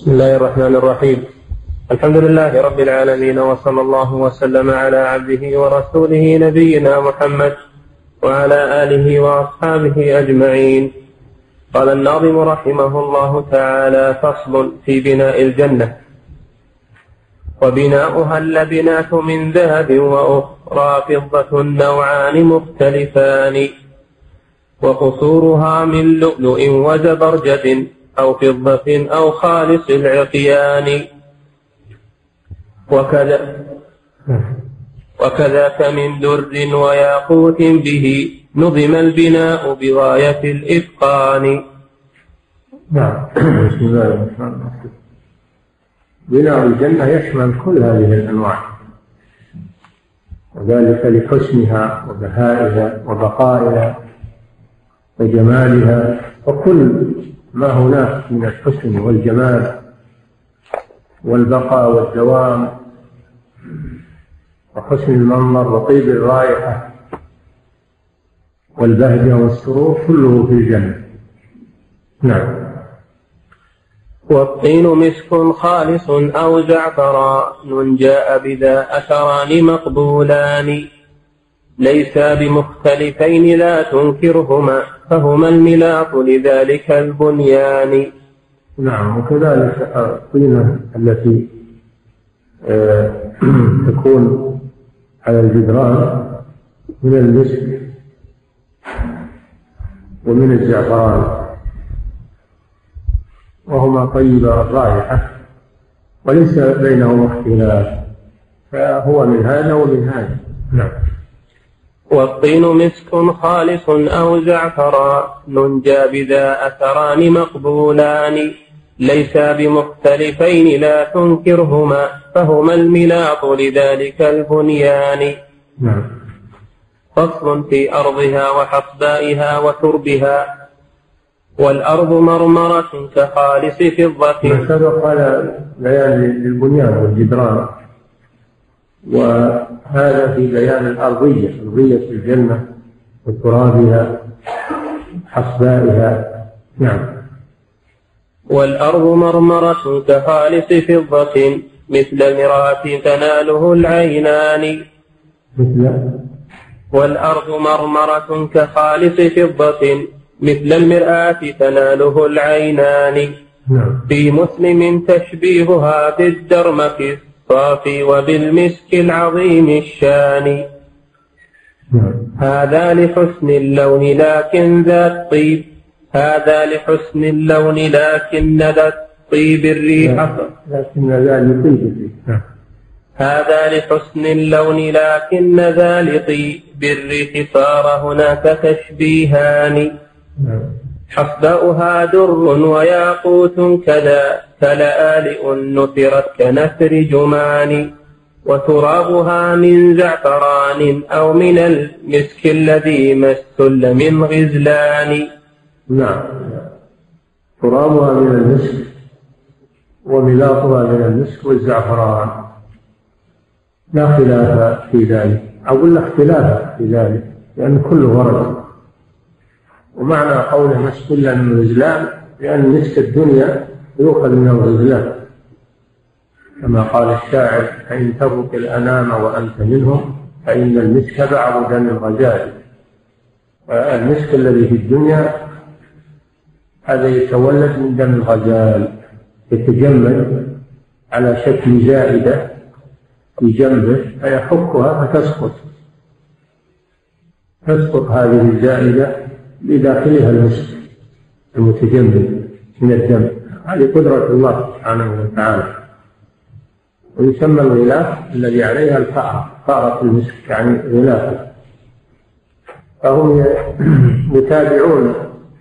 بسم الله الرحمن الرحيم الحمد لله رب العالمين وصلى الله وسلم على عبده ورسوله نبينا محمد وعلى آله وأصحابه أجمعين قال الناظم رحمه الله تعالى فصل في بناء الجنة وبناؤها اللبنات من ذهب وأخرى فضة نوعان مختلفان وقصورها من لؤلؤ وزبرجد أو فضة أو خالص العقيان. وكذا وكذاك من در وياقوت به نظم البناء بغاية الإتقان. نعم. بسم الله الرحمن الرحيم. بناء الجنة يشمل كل هذه الأنواع. وذلك لحسنها وبهائها وبقائها وجمالها وكل ما هناك من الحسن والجمال والبقاء والدوام وحسن المنظر وطيب الرائحة والبهجة والسرور كله في الجنة. نعم. والطين مسك خالص أو زعفران جاء بذا أثران مقبولان. ليسا بمختلفين لا تنكرهما فهما الملاط لذلك البنيان. نعم وكذلك الطينة التي آه، تكون على الجدران من المسك ومن الزعفران وهما طيب الرائحة وليس بينهما اختلاف فهو من هذا ومن هذا. نعم. والطين مسك خالص أو زعفران بذا أثران مقبولان. ليسا بمختلفين لا تنكرهما فهما الملاط لذلك البنيان. نعم. فصل في أرضها وحصبائها وتربها. والأرض مرمرة كخالص فضة. ما سبق على بيان للبنيان والجدران. وهذا في بيان الأرضية أرضية الجنة وترابها حصبائها. نعم. والأرض مرمرة كخالص فضة مثل المرآة تناله العينان. مثل؟ والأرض مرمرة كخالص فضة مثل المرآة تناله العينان. نعم. في مسلم تشبيهها بالدرمك. الصافي وبالمسك العظيم الشان. نعم هذا لحسن اللون لكن ذا الطيب. هذا لحسن اللون لكن ذا الطيب الريح. لكن يطيب نعم هذا لحسن اللون لكن ذا لطيب الريح. صار هناك تشبيهان. حصباؤها در وياقوت كذا كلآلئ نثرت كنثر جمان وترابها من زعفران أو من المسك الذي مسل من غزلان. نعم. ترابها من المسك وملاطها من المسك والزعفران. لا خلاف في ذلك. أو لا اختلاف في ذلك لأن كله ورد. ومعنى قوله مسكلا من الغزلان لأن مسك الدنيا يؤخذ من الغزلان كما قال الشاعر فإن ترك الأنام وأنت منهم فإن المسك بعض دم الغزال. المسك الذي في الدنيا هذا يتولد من دم الغزال يتجمد على شكل زائدة في جنبه فيحكها فتسقط. تسقط هذه الزائدة بداخلها المسك المتجمد من الدم. هذه قدرة الله سبحانه وتعالى. ويسمى الغلاف الذي عليها الفأرة فأرة المسك يعني غلافة. فهم يتابعون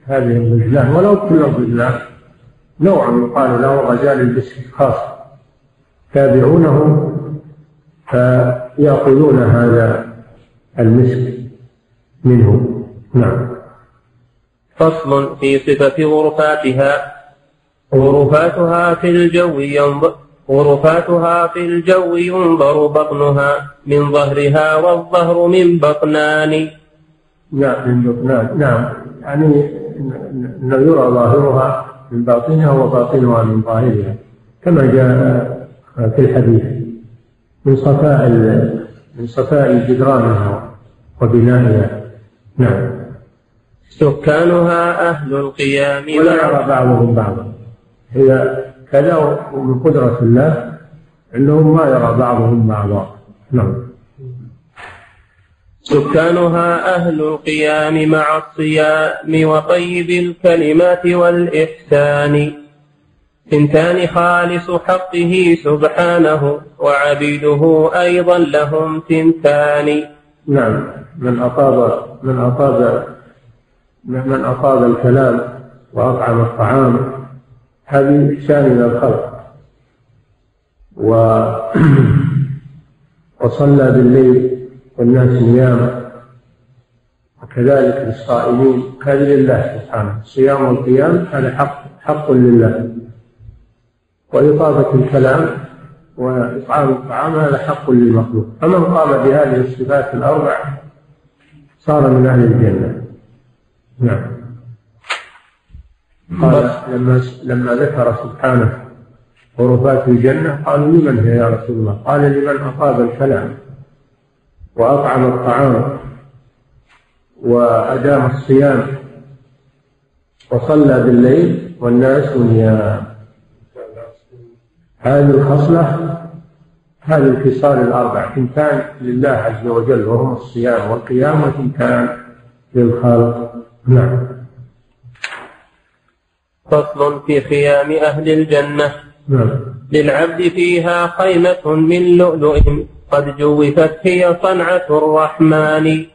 هذه الغزلان ولو كل الغزلان نوع يقال له غزال المسك خاص. تابعونه فيأخذون هذا المسك منه. نعم. فصل في صفة غرفاتها. غرفاتها في الجو ينظر غرفاتها في الجو ينظر بطنها. من ظهرها والظهر من بطنان. نعم من بطنان. نعم. يعني انه يرى ظاهرها من باطنها وباطنها من ظاهرها. كما جاء في الحديث من صفاء من صفاء جدرانها وبنائها. نعم. سكانها أهل القيام ولا يرى بعضهم بعضا. هي كذا ومن قدرة الله أنهم ما يرى بعضهم بعضا. نعم. سكانها أهل القيام مع الصيام وطيب الكلمات والإحسان. ثنتان خالص حقه سبحانه وعبيده أيضا لهم ثنتان نعم. من أطاب من أطاب من أطاب الكلام وأطعم الطعام هذه إحسان إلى الخلق. و وصلى بالليل والناس نيام وكذلك للصائمين هذه لله سبحانه. الصيام والقيام هذا حق حق لله. وإطابة الكلام وإطعام الطعام هذا حق للمخلوق. فمن قام بهذه الصفات الأربع صار من أهل الجنة. نعم قال لما لما ذكر سبحانه غرفات الجنة قالوا لمن هي يا رسول الله؟ قال لمن أطاب الكلام وأطعم الطعام وأدام الصيام وصلى بالليل والناس نيام هذه الخصلة هذه الخصال الأربع ثنتان لله عز وجل وهم الصيام والقيام وثنتان للخالق نعم. فصل في خيام أهل الجنة. نعم. للعبد فيها خيمة من لؤلؤ قد جوفت هي صنعة الرحمن.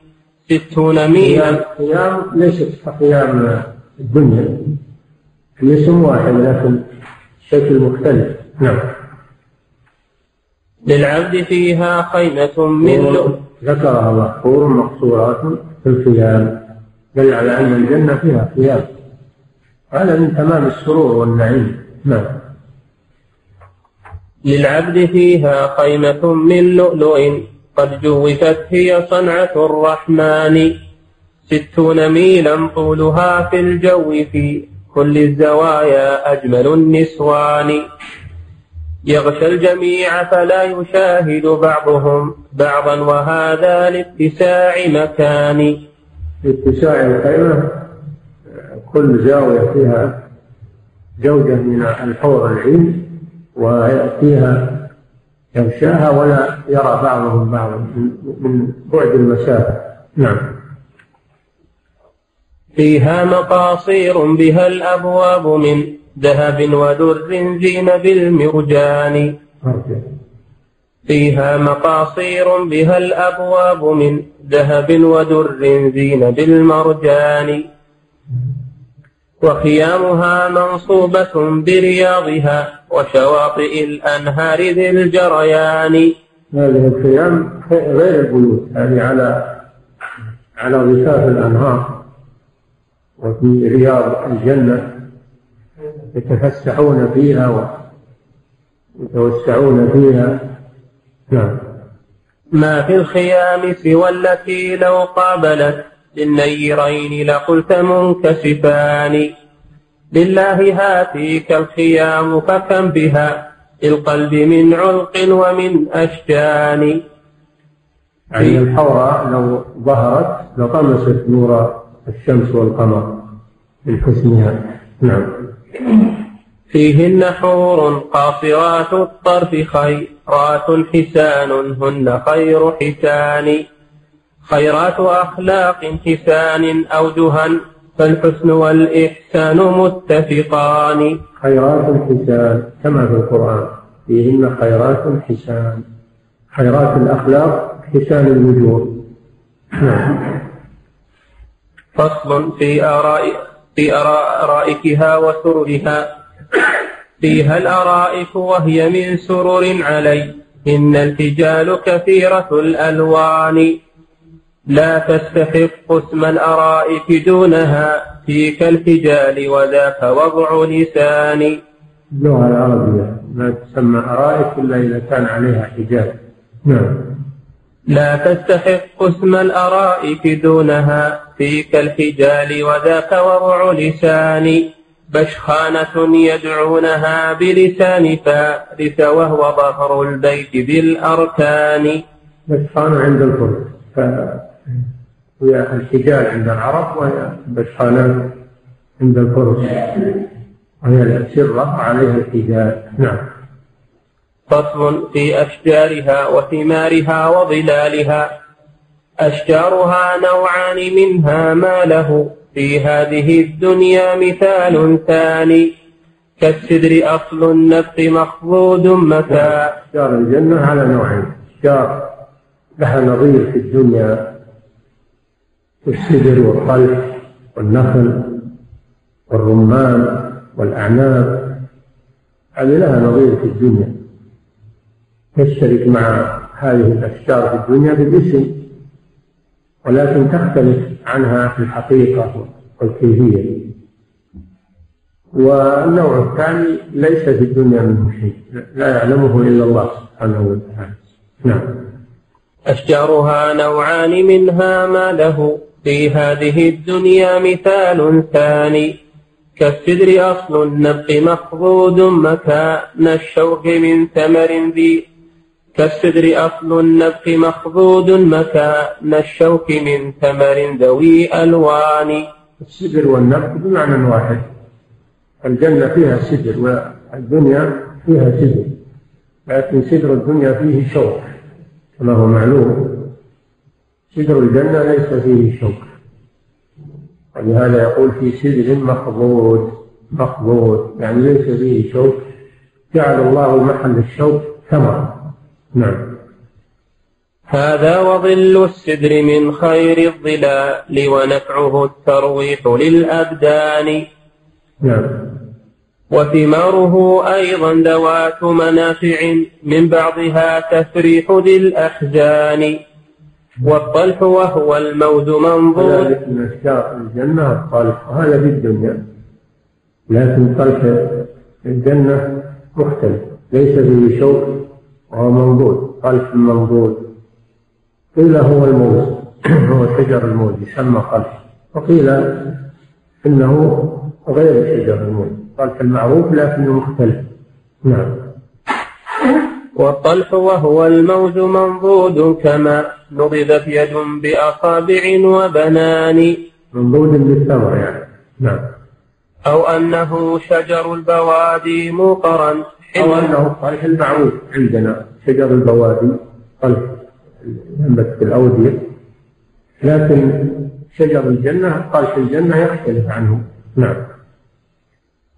ستون ميلا خيام ليست كخيام الدنيا هي اسم واحد لكن شكل مختلف. نعم. للعبد فيها خيمة من لؤلؤ. ذكرها الله حور مقصورات في الخيام. دل على أن الجنة فيها خيام هذا من تمام السرور والنعيم. نعم. للعبد فيها خيمة من لؤلؤ. قد جوفت هي صنعة الرحمن. ستون ميلا طولها في الجو في كل الزوايا أجمل النسوان. يغشى الجميع فلا يشاهد بعضهم بعضا وهذا لاتساع مكان. لاتساع الخيمة كل زاوية فيها زوجة من الحور العين ويأتيها يغشاها ولا يرى بعضهم بعضا من بعد المسافة. نعم. فيها مقاصير بها الأبواب من ذهب ودر زين بالمرجان. فيها مقاصير بها الأبواب من ذهب ودر زين بالمرجان. وخيامها منصوبة برياضها وشواطئ الأنهار ذي الجريان. هذه الخيام غير البيوت هذه على على ضفاف الأنهار وفي رياض الجنة يتفسحون فيها ويتوسعون فيها. نعم. ما في الخيام سوى التي لو قابلت للنيرين لقلت منكسفان لله هاتيك الخيام فكم بها للقلب من علق ومن أشجان. يعني الحوراء لو ظهرت لطمست نور الشمس والقمر من حسنها نعم. فيهن حور قاصرات الطرف خيرات حسان هن خير حسان. خيرات أخلاق حسان أوجها فالحسن والإحسان متفقان. خيرات حسان كما في القرآن فيهن خيرات حسان. خيرات الأخلاق حسان الوجوه فصل في آراء في أرائكها وسررها فيها الأرائك وهي من سرر عليهن الفجال كثيرة الألوان. لا تستحق اسم الأرائك دونها. فيك الحجال وذاك وضع لسان. اللغة العربية ما تسمى أرائك إلا إذا كان عليها حجاب نعم. لا تستحق اسم الأرائك دونها. فيك الحجال وذاك وضع لسان. بشخانة يدعونها بلسان فارس وهو ظهر البيت بالأركان. بشخانة عند الفرس. هي الحجاج عند العرب وهي بشخانة عند الفرس. وهي الأسرة عليها الحجاج. نعم. فصل في أشجارها وثمارها وظلالها. أشجارها نوعان منها ما له. في هذه الدنيا مثال ثاني. كالسدر أصل النفس مخضود متى. أشجار الجنة على نوعين أشجار لها نظير في الدنيا. السدر والطلح والنخل والرمان والأعناب هذه لها نظير في الدنيا. تشترك مع هذه الأشجار في الدنيا بالاسم ولكن تختلف عنها في الحقيقة والكيفية والنوع الثاني ليس في الدنيا منه شيء لا يعلمه إلا الله سبحانه وتعالى. نعم. أشجارها نوعان منها ما له في هذه الدنيا مثال ثاني. كالسدر أصل النبق مخضود مكان الشوك من ثمر ذي كالسدر أصل النبق مخضود مكان الشوك من ثمر ذوي ألوان. السدر والنبق بمعنى واحد. الجنة فيها سدر والدنيا فيها سدر لكن سدر الدنيا فيه شوك كما هو معلوم. سدر الجنة ليس فيه شوك. ولهذا يقول في سدر مخضود مخضود يعني ليس فيه شوك. جعل الله محل الشوك ثمر نعم. هذا وظل السدر من خير الظلال ونفعه الترويح للأبدان. نعم. وثماره أيضا ذوات منافع من بعضها تفريح ذي الأحزان. والطلح وهو الموز منظور. من أشجار الجنة الطلح. وهذا في الدنيا. لكن طلح الجنة مختلف. ليس فيه شوك وهو منضود خلف منضود قيل هو الموز. هو شجر الموز يسمى خلف. وقيل إنه غير شجر الموز. خلف المعروف لكنه مختلف. نعم. والطلح وهو الموز منضود كما نضدت يد بأصابع وبنان. منضود بالثمر يعني. نعم. أو أنه شجر البوادي مقرا أو أنه الطلح المعروف عندنا شجر البوادي طلح ينبت في الأودية لكن شجر الجنة طلح الجنة يختلف عنه. نعم.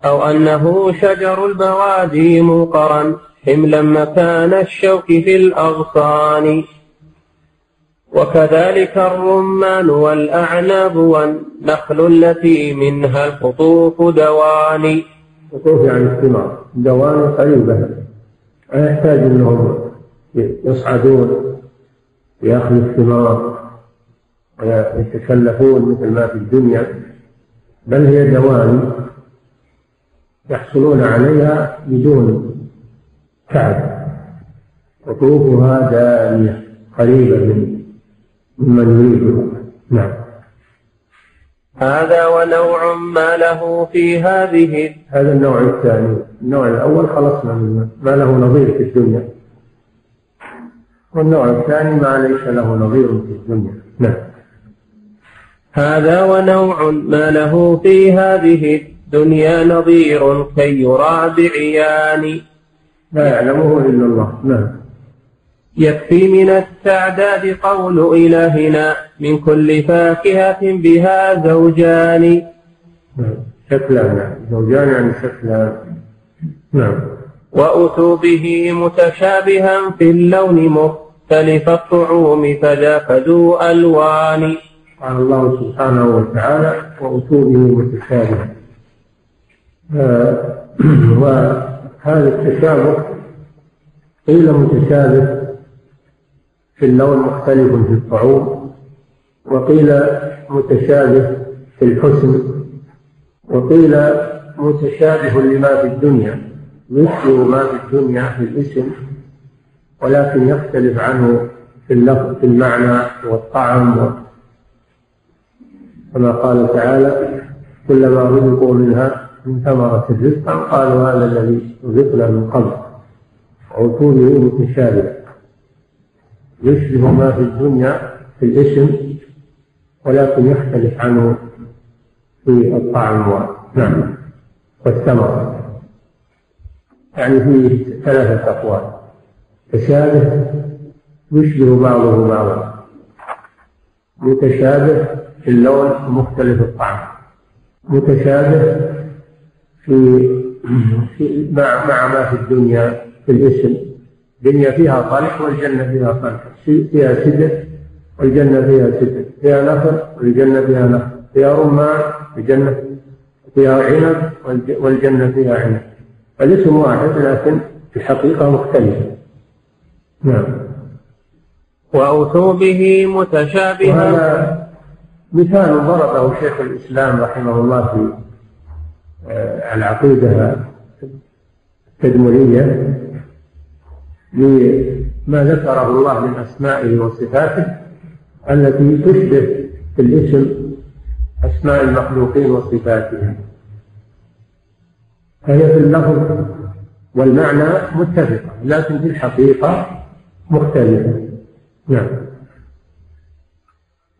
أو أنه شجر البوادي موقرا حملا مكان الشوك في الأغصان. وكذلك الرمان والأعناب والنخل التي منها القطوف دواني قطوف يعني الثمار دوام قريبة لا يحتاج أنهم يصعدون ليأخذوا الثمار ويتكلفون مثل ما في الدنيا. بل هي دوام يحصلون عليها بدون تعب. قطوفها دانية قريبة من ممن يريدها. نعم. هذا ونوع ما له في هذه هذا النوع الثاني. النوع الأول خلصنا منه ما له نظير في الدنيا. والنوع الثاني ما ليس له نظير في الدنيا. نعم. هذا ونوع ما له في هذه الدنيا نظير كي يرى بعيان لا يعلمه إلا الله. نعم. يكفي من التعداد قول إلهنا من كل فاكهة بها زوجان. شكلان نعم زوجان يعني شكلان نعم. وأتوا به متشابها في اللون مختلف الطعوم فذاك ذو ألوان. قال الله سبحانه وتعالى وأتوا به متشابها. آه، وهذا التشابه قيل متشابه في اللون مختلف في الطعوم وقيل متشابه في الحسن وقيل متشابه لما في الدنيا مثل ما في الدنيا في الاسم ولكن يختلف عنه في اللفظ في المعنى والطعم. كما قال تعالى كلما رزقوا منها من ثمرة الرزق قالوا هذا الذي رزقنا من قبل. عتوه متشابهة يشبه ما في الدنيا في الاسم ولكن يختلف عنه في الطعم نعم والثمرة يعني فيه ثلاثة أقوال. تشابه يشبه بعضه بعضا. متشابه في اللون ومختلف الطعم. متشابه في, في مع, مع ما في الدنيا في الاسم. الدنيا فيها صالح والجنة فيها صالح فيها سدر والجنة فيها سدر فيها نخل والجنة فيها نخل فيها رمان والجنة فيها عنب والجنة فيها عنب. الاسم واحد لكن في الحقيقة مختلفة نعم. وأوتوا به متشابها. مثال ضربه شيخ الإسلام رحمه الله في آه، العقيدة التدمرية. لما ذكره الله من أسمائه وصفاته التي تشبه في الاسم أسماء المخلوقين وصفاتهم. فهي في اللفظ والمعنى متفقة لكن في الحقيقة مختلفة. نعم.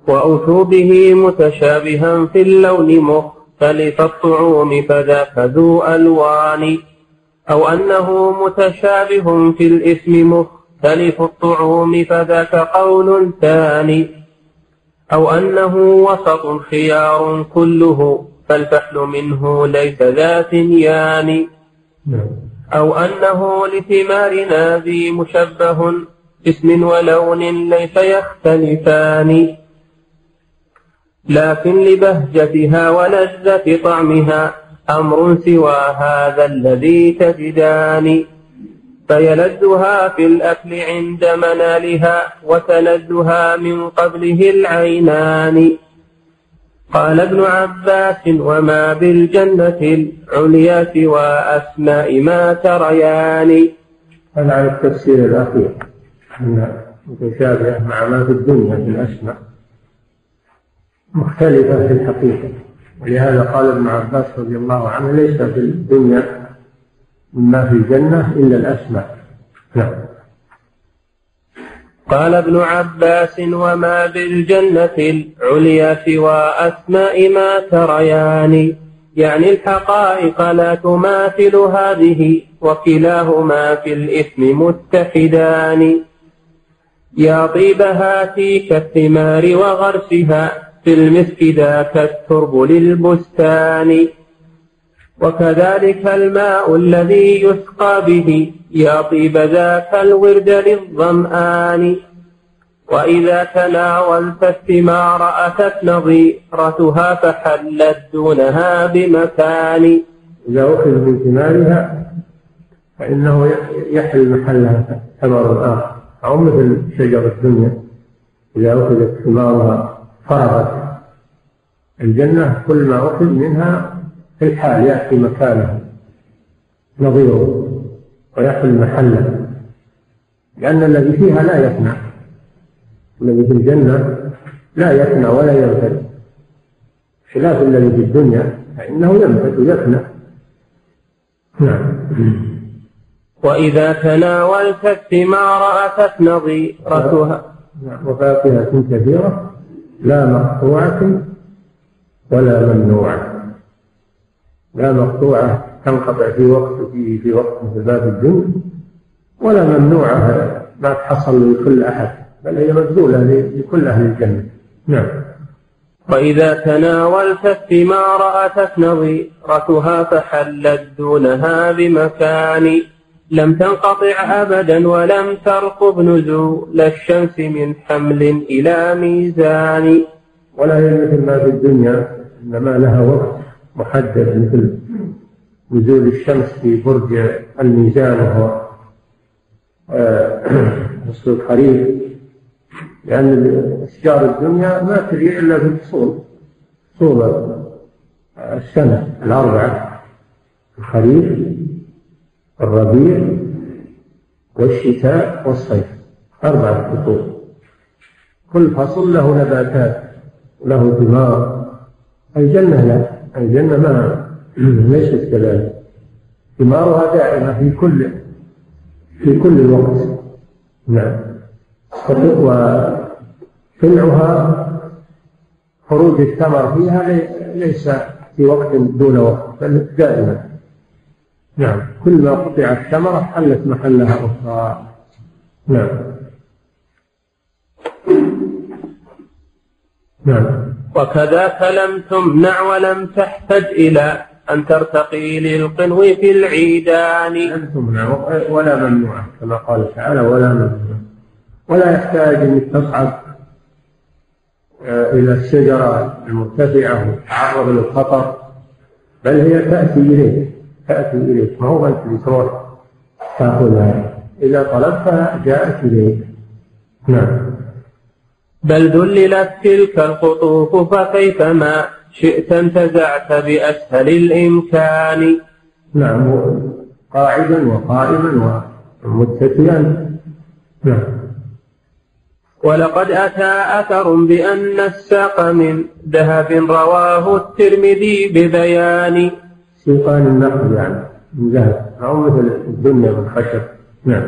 وأوتوا به متشابها في اللون مختلف الطعوم فذاك ذو ألوان. أو أنه متشابه في الاسم مختلف الطعوم فذاك قول ثاني أو أنه وسط خيار كله فالفحل منه ليس ذا ثنيان. أو أنه لثمارنا ذي مشبه اسم ولون ليس يختلفان لكن لبهجتها ولذة طعمها أمر سوى هذا الذي تجدان. فيلذها في الأكل عند منالها وتلذها من قبله العينان. قال ابن عباس وما بالجنة العليا سوى أسماء ما تريان. هذا على التفسير الأخير أن متشابهة مع ما في الدنيا في الأسماء مختلفة في الحقيقة. ولهذا قال ابن عباس رضي الله عنه ليس في الدنيا مما في الجنة إلا الأسماء. نعم. قال ابن عباس وما بالجنة العليا سوى أسماء ما تريان يعني الحقائق لا تماثل هذه وكلاهما في الإثم متحدان. يا طيبها فيك الثمار وغرسها في المسك ذاك الترب للبستان. وكذلك الماء الذي يسقى به يا طيب ذاك الورد للظمآن. وإذا تناولت الثمار أتت نظيرتها فحلت دونها بمكان. إذا أخذ من ثمارها فإنه يحل محلها ثمر آخر. أو مثل شجر الدنيا إذا أخذت ثمارها فرغت الجنة كل ما أخذ منها في الحال يأتي مكانه نظيره ويحل محله لأن الذي فيها لا يفنى الذي في الجنة لا يفنى ولا ينفد خلاف الذي في الدنيا فإنه ينفد ويفنى نعم. وإذا تناولت الثمار أتت نظيرتها. نعم. وفاكهة كثيرة لا مقطوعة ولا ممنوعة. لا مقطوعة تنقطع في وقت في في وقت مثل باب الدنيا ولا ممنوعة ما تحصل لكل أحد بل هي مبذولة لكل أهل الجنة. نعم. وإذا تناولت الثمار أتت نظيرتها فحلت دونها بمكان لم تنقطع أبدا ولم ترقب نزول الشمس من حمل إلى ميزان. ولا هي مثل ما في الدنيا إنما لها وقت محدد مثل نزول الشمس في برج الميزان وهو فصل آه، الخريف لأن أشجار الدنيا ما تجي إلا في الفصول فصول السنة الأربعة الخريف الربيع والشتاء والصيف. أربعة فصول كل فصل له نباتات له ثمار. الجنة لا. الجنة ما ليست كذلك. ثمارها دائمة في كل في كل وقت نعم. وطلعها خروج الثمر فيها ليس في وقت دون وقت بل دائما. نعم. كل ما قطعت ثمرة حلت محلها أخرى. نعم. نعم. وكذاك لم تمنع ولم تحتج إلى أن ترتقي للقنو في العيدان. لم تمنع ولا ممنوعة كما قال تعالى ولا ممنوع. ولا يحتاج أن تصعد آه، إلى الشجرة المرتفعة وتتعرض للخطر بل هي تأتي إليك. تأتي إليك ما هو أنت اللي تروح تأخذها إذا طلبتها جاءت إليك. نعم. بل ذللت تلك القطوف فكيفما شئت انتزعت بأسهل الإمكان. نعم. قاعدا وقائما ومتكئا نعم. ولقد أتى أثر بأن الساق من ذهب رواه الترمذي ببيان. سيقان النخل يعني من ذهب. أو مثل الدنيا من خشب نعم.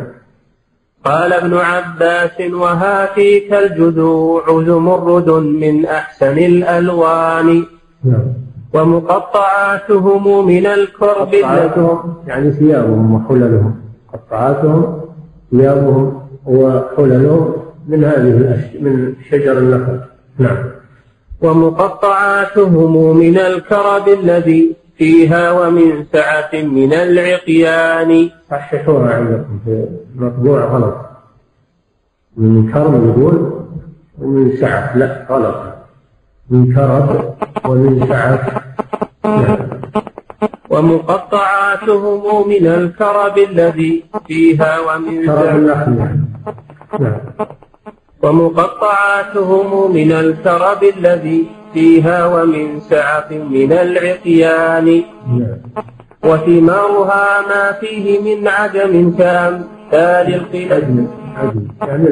قال ابن عباس وهاتيك الجذوع زمرد من أحسن الألوان. نعم. ومقطعاتهم من الكرب. يعني ثيابهم وحللهم. قطعاتهم ثيابهم وحللهم من هذه من شجر النخل. نعم. ومقطعاتهم من الكرب الذي فيها ومن سعة من العقيان. صححوها عندكم في مطبوع غلط. من كرم يقول ومن سعة. لا غلط. من كرب ومن سعة. ومقطعاتهم من الكرب الذي فيها ومن كرب النخل نعم ومقطعاتهم من الكرب الذي فيها ومن سعة من العقيان وثمارها ما فيه من عجم كأمثال القلب يعني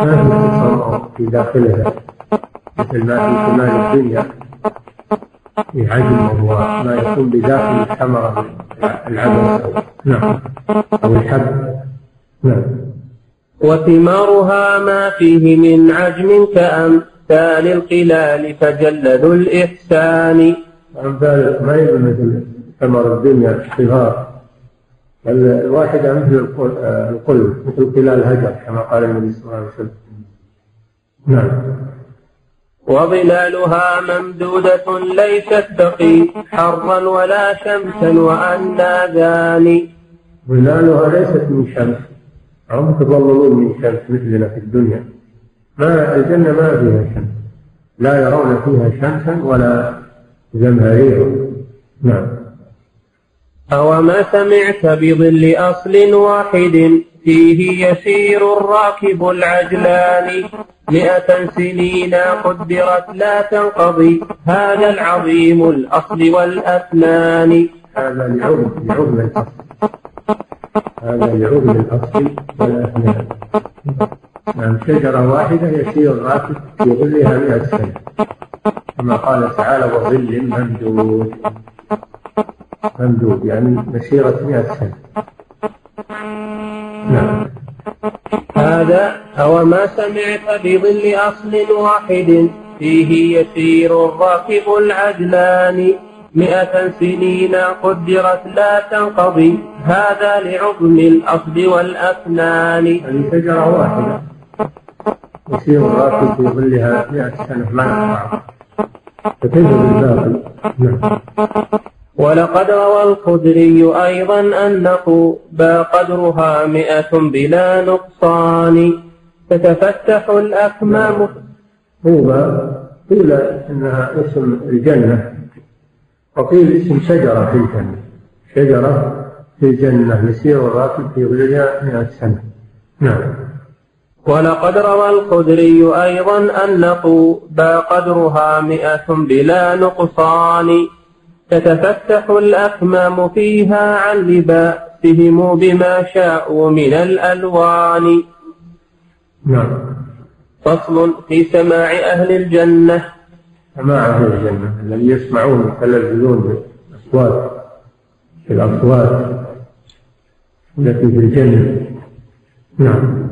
ما في داخلها مثل ما في كمال الدنيا في عجم وهو ما يكون بداخل الثمرة العدس نعم. أو الحب. نعم. وثمارها ما فيه من عجم كأمثال القلال فجل ذو الإحسان. أمثال ما يقول مثل ثمر الدنيا الصغار الواحدة مثل القل مثل قلال الهجر كما قال النبي صلى الله عليه وسلم. نعم. وظلالها ممدودة ليست تقي حرا ولا شمسا وأناذان. ظلالها ليست من شمس. هم يتظللون من شمس مثلنا في الدنيا. ما الجنة ما فيها شمس لا يرون فيها شمسا ولا زمهريرا نعم. أوما سمعت بظل أصل واحد فيه يسير الراكب العجلان. مئة سنين قدرت لا تنقضي هذا العظيم الأصل والأثنان هذا لعظم لعظم الأصل. هذا لعظم الأصل والأثنان نعم شجرة واحدة يسير الراكب في ظلها مئة سنة. كما قال تعالى وظل ممدود. ممدود يعني مسيرة مئة سنة. نعم. هذا أو ما سمعت بظل أصل واحد. فيه يسير الراكب العجلان مئة سنين قدرت لا تنقضي هذا لعظم الأصل والأفنان هذه شجرة واحدة. يسير الراكب في ظلها مئة سنة ما يقطع. فكيف بالباقي نعم. ولقد روى الخدري أيضا أن قوبى قدرها مئة بلا نقصان. تتفتح الأكمام. قوبى قيل إنها اسم الجنة. وقيل اسم شجرة في الجنة. شجرة في الجنة يسير الراكب في ظلها مئة سنة. نعم. ولقد روى الخدري أيضا أن قوبى قدرها مئة بلا نقصان. تتفتح الأكمام فيها عن لباسهم بما شاءوا من الألوان. نعم. فصل في سماع أهل الجنة. سماع في الجنة الذي يسمعون يتلذذون بالأصوات الأصوات التي في الجنة. نعم.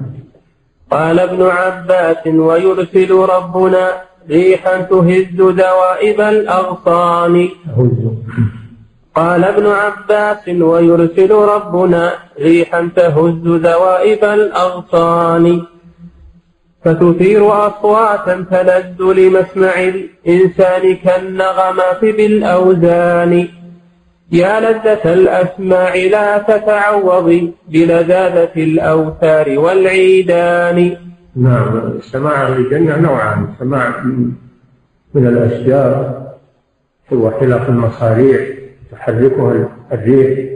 قال ابن عباس ويرسل ربنا ريحا تهز دوائب الأغصان. قال ابن عباس ويرسل ربنا ريحا تهز دوائب الأغصان. فتثير أصواتا تلد لمسمع الإنسان كالنغمات بالأوزان. يا لذة الأسماع لا تتعوضي بلذاذة الأوتار والعيدان. نعم السماع في الجنة نوعان. سماع من الأشجار هو حلق المصاريع تحركها الريح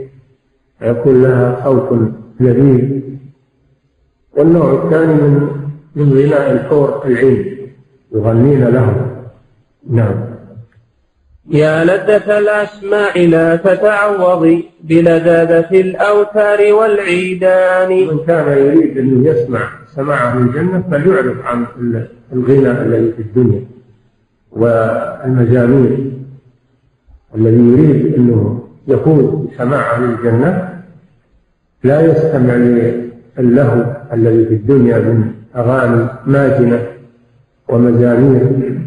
ويكون لها صوت لذيذ. والنوع الثاني من من غناء الحور العين يغنين لهم. نعم. يا لذة الأسماع لا تتعوضي بلذاذة الأوتار والعيدان. من كان يريد أن يسمع سماعه الجنة فليعرف عن الغنى الذي في الدنيا والمزامير الذي يريد أنه يفوز بسماعه للجنة لا يستمع للهو الذي في الدنيا من أغاني ماجنة ومزامير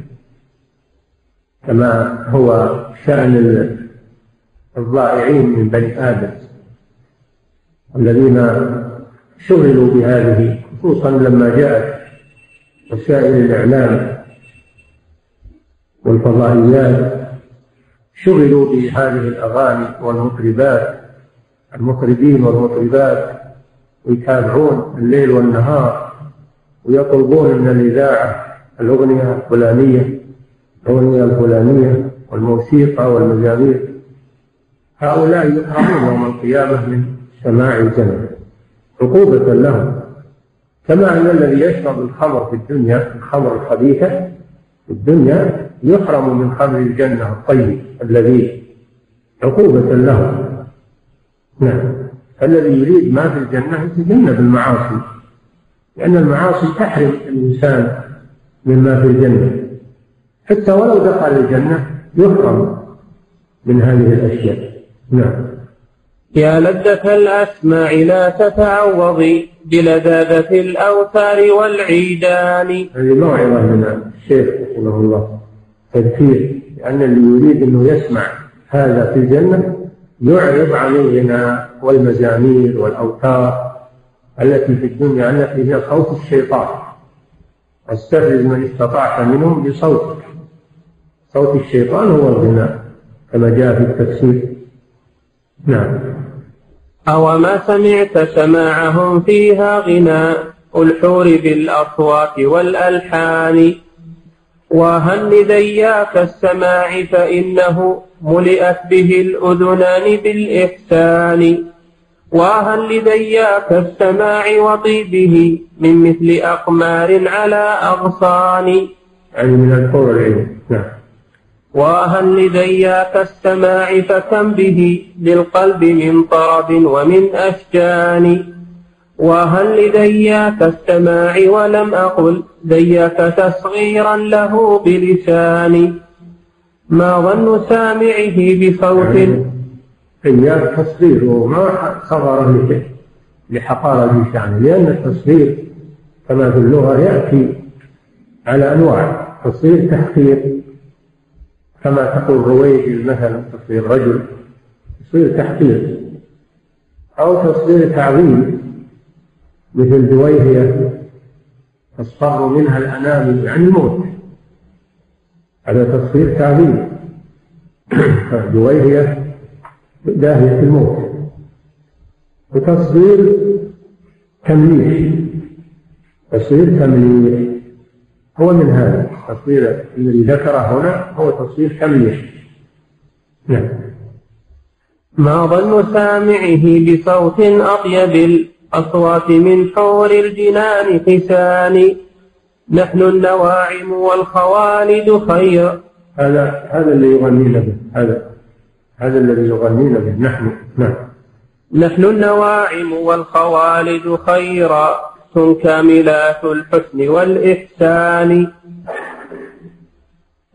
كما هو شأن الضائعين من بني آدم الذين شغلوا بهذه خصوصا لما جاءت وسائل الإعلام والفضائيات شغلوا بهذه الأغاني والمطربات المطربين والمطربات ويتابعون الليل والنهار. ويطلبون من الإذاعة الأغنية الفلانية الأغنية الفلانية والموسيقى والمزامير هؤلاء يحرمون يوم القيامة من سماع الجنة عقوبة لهم. كما أن الذي يشرب الخمر في الدنيا الخمر الخبيثة في الدنيا يحرم من خمر الجنة الطيب الذي عقوبة له نعم. الذي يريد ما في الجنة يتجنب المعاصي. لأن المعاصي تحرم الإنسان مما في الجنة. حتى ولو دخل الجنة يحرم من هذه الأشياء. نعم. يا لذة الأسماع لا تتعوضي بلذاذة الأوتار والعيدان. هذه موعظة من الشيخ رحمه الله. تذكير لأن اللي يريد أنه يسمع هذا في الجنة يعرض عن الغناء والمزامير والأوتار التي في الدنيا التي هي صوت الشيطان. واستفرز من استطعت منهم بصوتك. صوت الشيطان هو الغناء كما جاء في التفسير. نعم. أوما سمعت سماعهم فيها غناء؟ الحور بالأصوات والألحان. وهل لذياك السماع فإنه ملئت به الأذنان بالإحسان؟ وهل لذياك السماع وطيبه من مثل أقمار على أغصان. يعني من الحور العين نعم. وهل لذياك السماع فكم به للقلب من طرب ومن أشجان. وهل لذياك السماع ولم أقل ذياك تصغيرا له بلساني ما ظن سامعه بصوت ذياك تصغير وما صغر لحقارة لسانه لأن التصغير كما في اللغة يأتي على أنواع. تصغير تحقير كما تقول رويد مثلا تصوير رجل تصوير تحقير أو تصوير تعظيم مثل دويهية تصفر منها الأنامل يعني الموت. هذا تصوير تعظيم دويهية داهية الموت. وتصوير تمليح تصوير تمليح هو من هذا. التصوير الذي ذكره هنا هو تصوير تمليح نعم. ما ظن سامعه بصوت أطيب الأصوات من حور الجنان حسان نحن النواعم والخوالد خير. هذا هذا اللي يغنين به هذا. هذا الذي يغنين به. نحن نعم. نحن النواعم والخوالد خيرا كاملات الحسن والإحسان.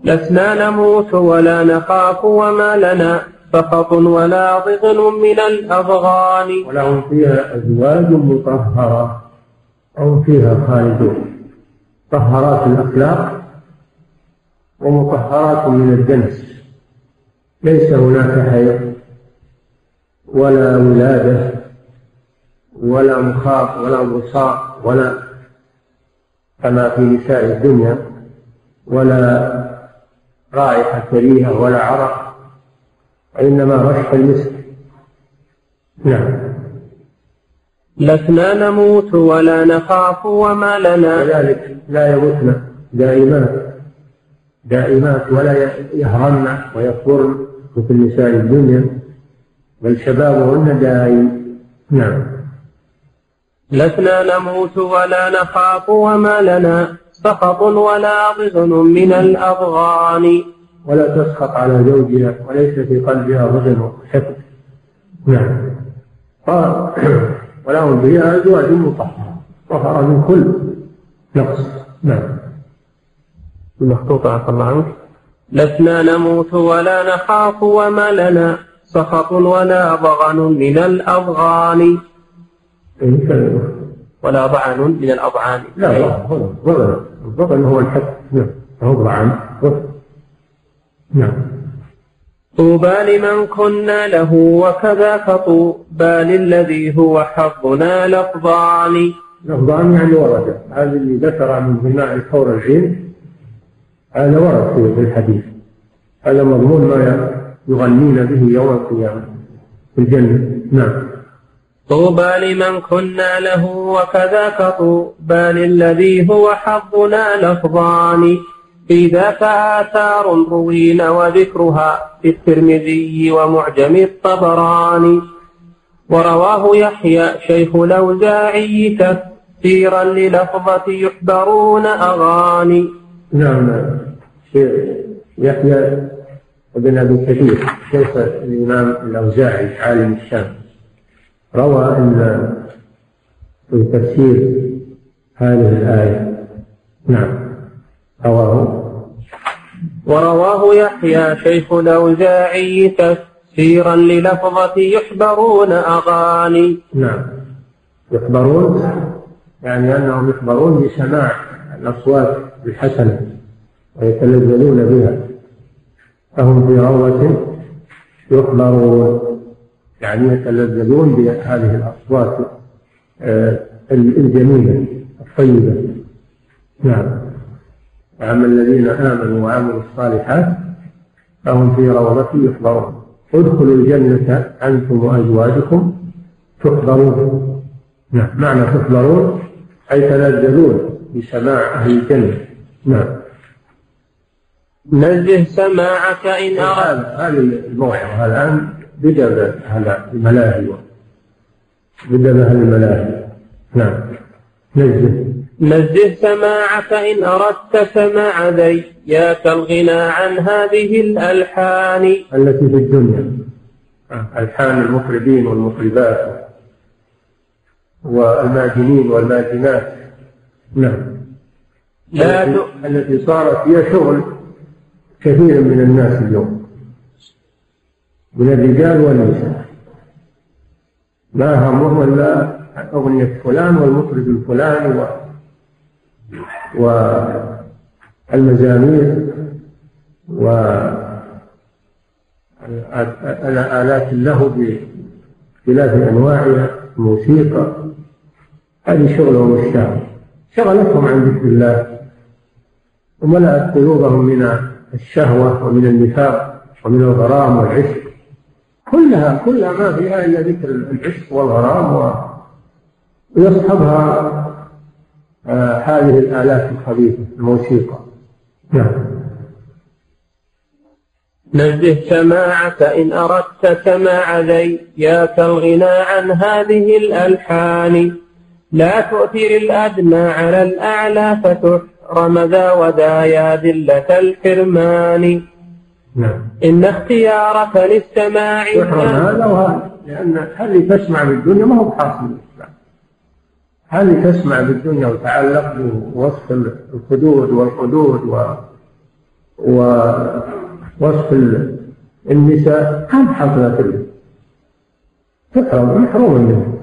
لسنا نموت ولا نخاف وما لنا سخط ولا ضغن من الأضغان ولهم فيها أزواج مطهرة هم فيها خالدون. طهرات الأخلاق ومطهرات من الدنس. ليس هناك حيض ولا ولادة ولا مخاط ولا بصاق ولا كما في نساء الدنيا ولا رائحة كريهة ولا عرق وإنما رشح المسك. نعم. لسنا نموت ولا نخاف وما لنا. كذلك لا يموتن دائمات دائمات ولا يهرمن ويكبرن مثل نساء الدنيا بل شبابهن دائم نعم. لسنا نموت ولا نخاف وما لنا سخط ولا ضغن من الأضغان ولا تسخط على زوجها وليس في قلبها ضغن وحقد نعم. ولهم فيها أزواج مطهرة. طهرة من كل نقص. نعم. المخطوطة عفى الله عنك. لسنا نموت ولا نخاف وما لنا سخط ولا ضغن من الأضغان. ولا ضعن من الأضعان لا ضغن الضغن هو الحد. نعم هو ضعن نعم. طوبى لمن كنا له وكذاك طوبى للذي هو حظنا لفظان. لفظان يعني ورد. هذا اللي ذكر من بناء الحور العين. هذا ورد في الحديث. هذا مضمون ما يغنين به يوم القيامة في الجنة. نعم. طوبى لمن كنا له وكذاك طوبى للذي هو حظنا لفظان. في ذاك آثار روين وذكرها في الترمذي ومعجم الطبراني. ورواه يحيى شيخ الأوزاعي تفسيرا للفظة يحبرون أغاني. نعم يحيى ابن أبي كثير شيخ الإمام الأوزاعي عالم الشام؟ روى أن في تفسير هذه الآية. نعم رواه. ورواه يحيى شيخ الأوزاعي تفسيرا للفظة يحبرون أغاني. نعم يحبرون يعني أنهم يحبرون بسماع الأصوات الحسنة ويتلذذون بها. فهم في روضة يخبرون يعني يتلذذون بهذه الأصوات آه، الجميلة الطيبة. نعم. وأما الذين آمنوا وعملوا الصالحات فهم في روضة يحبرون ادخلوا الجنة أنتم وأزواجكم تحبرون نعم معنى تحبرون أي تلذذون. بسماع أهل الجنة. نعم. نزه سماعك إن أردت. هذه الموعظة. الآن بدأ هذا الملاهي. بدأ أهل الملاهي. نعم. نزه. نزه سماعك إن أردت سماع ذياك الغنى عن هذه الألحان. التي في الدنيا. ألحان المطربين والمطربات والماجنين والماجنات. نعم. لا التي صارت هي شغل كثير من الناس اليوم. من الرجال والنساء. ما همهم إلا أغنية فلان والمطرب الفلاني و والمزامير وآلات اللهو باختلاف أنواعها الموسيقى هذه شغلهم الشاغل شغلتهم عن ذكر الله. وملأت قلوبهم من الشهوة ومن النفاق ومن الغرام والعشق. كلها كلها ما فيها إلا ذكر العشق والغرام ويصحبها آه هذه الآلات الخبيثة الموسيقى. نعم. نزه سماعك إن أردت سماع ذياك الغنى عن هذه الألحان. لا تؤثر الأدنى على الأعلى فتحب رمذا ودا يا ذلة الحرمان نعم. إن اختيارك للسماع يحرم هذا وهذا. لأن هل تسمع بالدنيا ما هو بحاصل هل تسمع بالدنيا وتعلق بوصف الخدود والحدود و ووصف النساء. هم حصلت تحرم محروم منه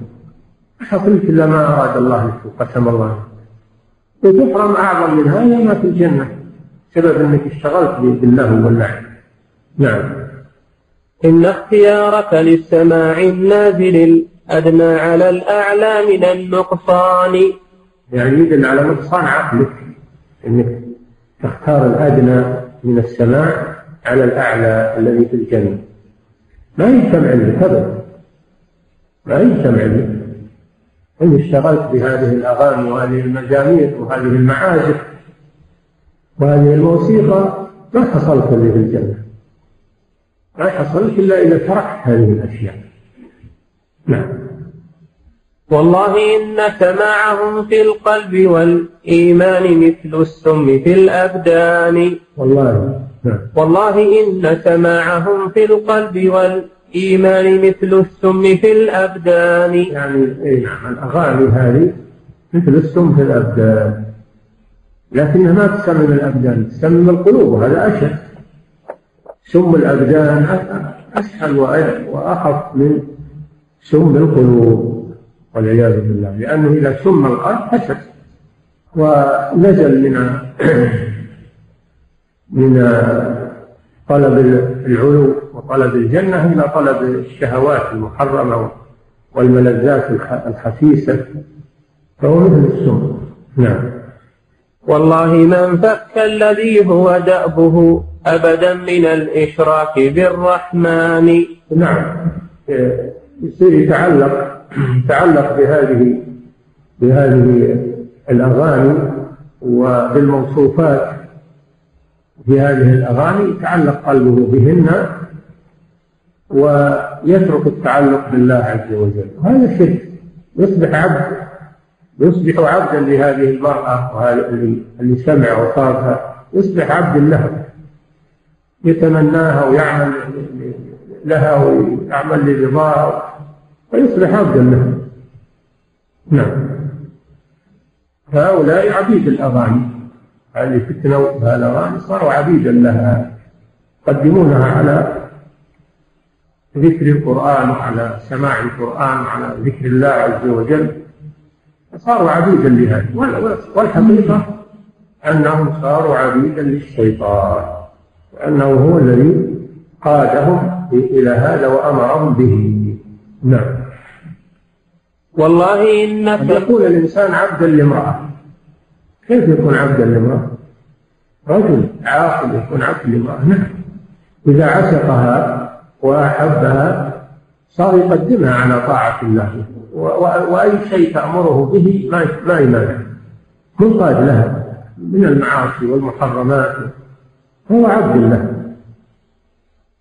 حصلت إلا ما أراد الله لك وقسم الله. وتحرم أعظم من هذا ما في الجنة. سبب أنك اشتغلت بالله واللعب نعم. إن اختيارك للسماع النازل الأدنى على الأعلى من النقصان. يعني يدل على نقصان عقلك إنك تختار الأدنى من السماع على الأعلى الذي في الجنة. ما يجتمع لك؟ ابدا ما يجتمع لك؟ إن اشتغلت بهذه الأغاني وهذه المزامير وهذه المعازف وهذه الموسيقى ما حصلت اللي في الجنة. ما حصلت إلا إذا تركت هذه الأشياء. نعم. والله إن سماعهم في القلب والإيمان مثل السم في الأبدان. والله نعم. والله إن سماعهم في القلب والإيمان مثل السم في الأبدان. يعني إيه نعم الأغاني هذه مثل السم في الأبدان. لكنها ما تسمم الأبدان تسمم القلوب وهذا أشد. سم الأبدان أسهل وأخف من سم القلوب والعياذ بالله. لأنه إذا سم القلب فسد ونزل من من طلب العلو وطلب الجنة إلى طلب الشهوات المحرمة والملذات الخسيسة فهو مثل السم. نعم. والله من فك الذي هو دأبه أبدا من الإشراك بالرحمن. نعم. يصير يتعلق يتعلق بهذه بهذه الأغاني وبالموصوفات في هذه الأغاني يتعلق قلبه بهن. ويترك التعلق بالله عز وجل. وهذا شرك. يصبح عبد. يصبح عبدا لهذه المرأة اللي سمع وصارها يصبح عبد لها. يتمناها ويعمل لها ويعمل لرضاها. ويصبح عبدا له نعم. هؤلاء عبيد الأغاني. هذه فتنة الأغاني صاروا عبيدا لها. يقدمونها على ذكر القرآن وعلى سماع القرآن وعلى ذكر الله عز وجل صاروا عبيدا لهذا. والحقيقة أنهم صاروا عبيدا للشيطان وأنه هو الذي قادهم إلى هذا وأمرهم به. نعم. والله إنك يكون الإنسان عبدا لامرأة كيف يكون عبدا لامرأة؟ رجل عاقل يكون عبدا لامرأة نعم. إذا عشقها وأحبها صار يقدمها على طاعة الله. وأي شيء تأمره به ما ما يمانع. منقاد لها من المعاصي والمحرمات. هو عبد الله.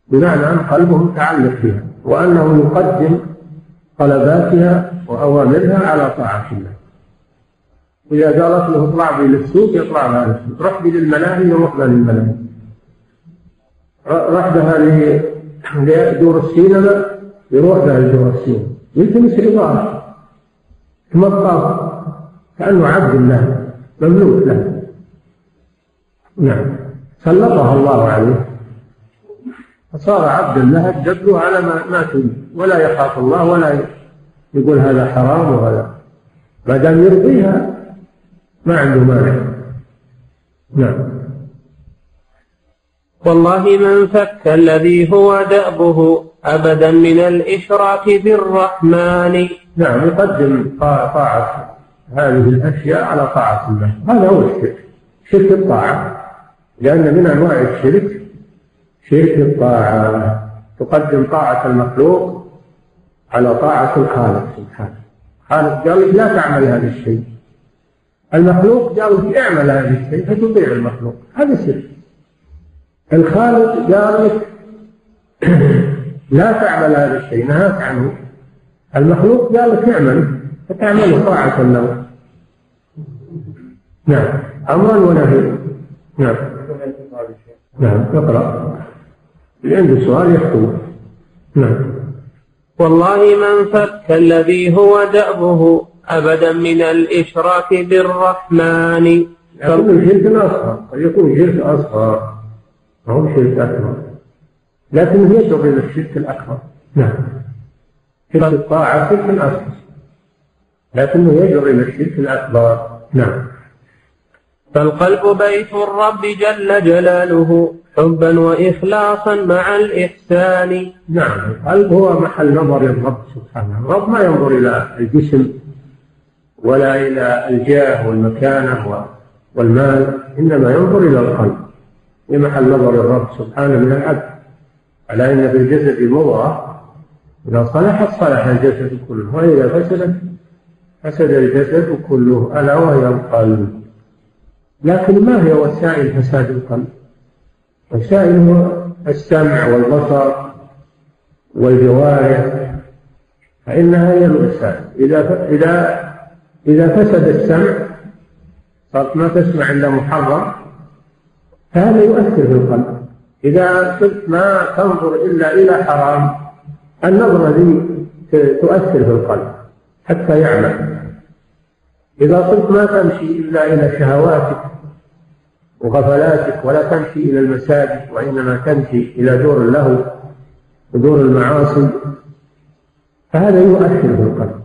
بمعنى أن قلبه متعلق بها وأنه يقدم طلباتها وأوامرها على طاعة الله. إذا قالت له اطلع بي للسوق يطلع بها للسوق. رح بي للملاهي يروح بها للملاهي رح لدور السينما يروح بها لدور السينما يلتمس ثم الطاف كأنه عبد الله مملوك له. نعم. سلطها الله عليه. فصار عبدا لها تدبه على ما ما تريد. ولا يخاف الله ولا يقول هذا حرام وهذا. ما دام يرضيها ما عنده مانع. نعم. والله من فك الذي هو دأبه أبدا من الإشراك بالرحمن. نعم يقدم طاعة هذه الأشياء على طاعة الله. هذا هو الشرك. شرك الطاعة. لأن من أنواع الشرك شرك الطاعة. تقدم طاعة المخلوق على طاعة الخالق سبحانه. الخالق قال لك لا تعمل هذا الشيء. المخلوق قال لك اعمل هذا الشيء فتطيع المخلوق. هذا شرك. الخالق قال لك لا تعمل هذا الشيء نهاك عنه. المخلوق قال لك اعمل فتعمله طاعة له. نعم. أمرا ونهيا. نعم. نعم. اقرأ. اللي عنده سؤال يحكم. نعم. والله من فك الذي هو دأبه أبدا من الإشراك بالرحمن. يكون شرك أصغر قد يكون شرك أصغر ما هو شرك أكبر لكنه يدعو إلى الشرك الأكبر. نعم. شرك الطاعة شرك أكبر لكنه يدعو إلى الشرك الأكبر. نعم. فالقلب بيت الرب جل جلاله حبا وإخلاصا مع الإحسان. نعم. القلب هو محل نظر الرب سبحانه. الرب ما ينظر إلى الجسم ولا إلى الجاه والمكانة والمال إنما ينظر إلى القلب. في محل نظر الرب سبحانه من العبد على أن في الجسد مضغة إذا صلحت صلح الجسد كله. وإذا فسدت فسد الجسد كله. ألا وهي القلب. لكن ما هي وسائل فساد القلب؟ وسائل هو السمع والبصر والجوارح. فإنها هي الوسائل. إذا إذا إذا فسد السمع صارت ما تسمع إلا محرم. فهذا يؤثر في القلب. إذا صرت ما تنظر إلا إلى حرام النظرة ذي تؤثر في القلب حتى يعمل. إذا صرت ما تمشي إلا إلى شهواتك وغفلاتك ولا تمشي إلى المساجد وإنما تمشي إلى دور اللهو ودور المعاصي فهذا يؤثر في القلب.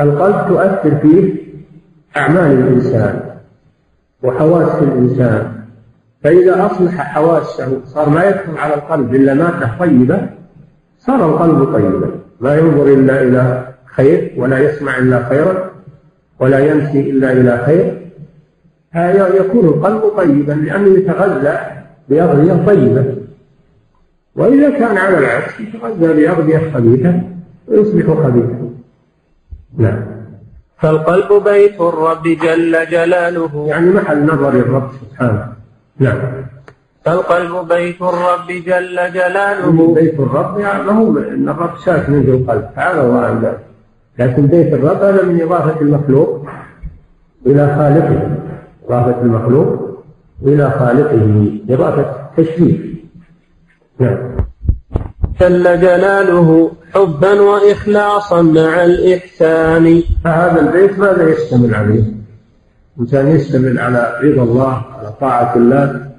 القلب تؤثر فيه أعمال الإنسان وحواس الإنسان. فإذا أصلح حواسه صار ما يدخل على القلب إلا مادة طيبة صار القلب طيبا. لا ينظر إلا إلى خير ولا يسمع إلا خيرا ولا يمشي إلا إلى خير. يكون القلب طيبا لأنه يتغذى بأغذية طيبة. وإذا كان على العكس يتغذى بأغذية خبيثة ويصبح خبيثا. نعم. فالقلب بيت الرب جل جلاله. يعني محل نظر الرب سبحانه. نعم. فالقلب بيت الرب جل جلاله. بيت الرب يعني ما هو ان الرب ساكن في القلب. تعالى الله لكن بيت الرب هذا من إضافة المخلوق إلى خالقه. إضافة المخلوق إلى خالقه. إضافة تشريف. نعم. جل جلاله حبا وإخلاصا مع الإحسان. فهذا البيت ماذا يشتمل عليه؟ إنسان يشتمل على رضا الله على طاعة الله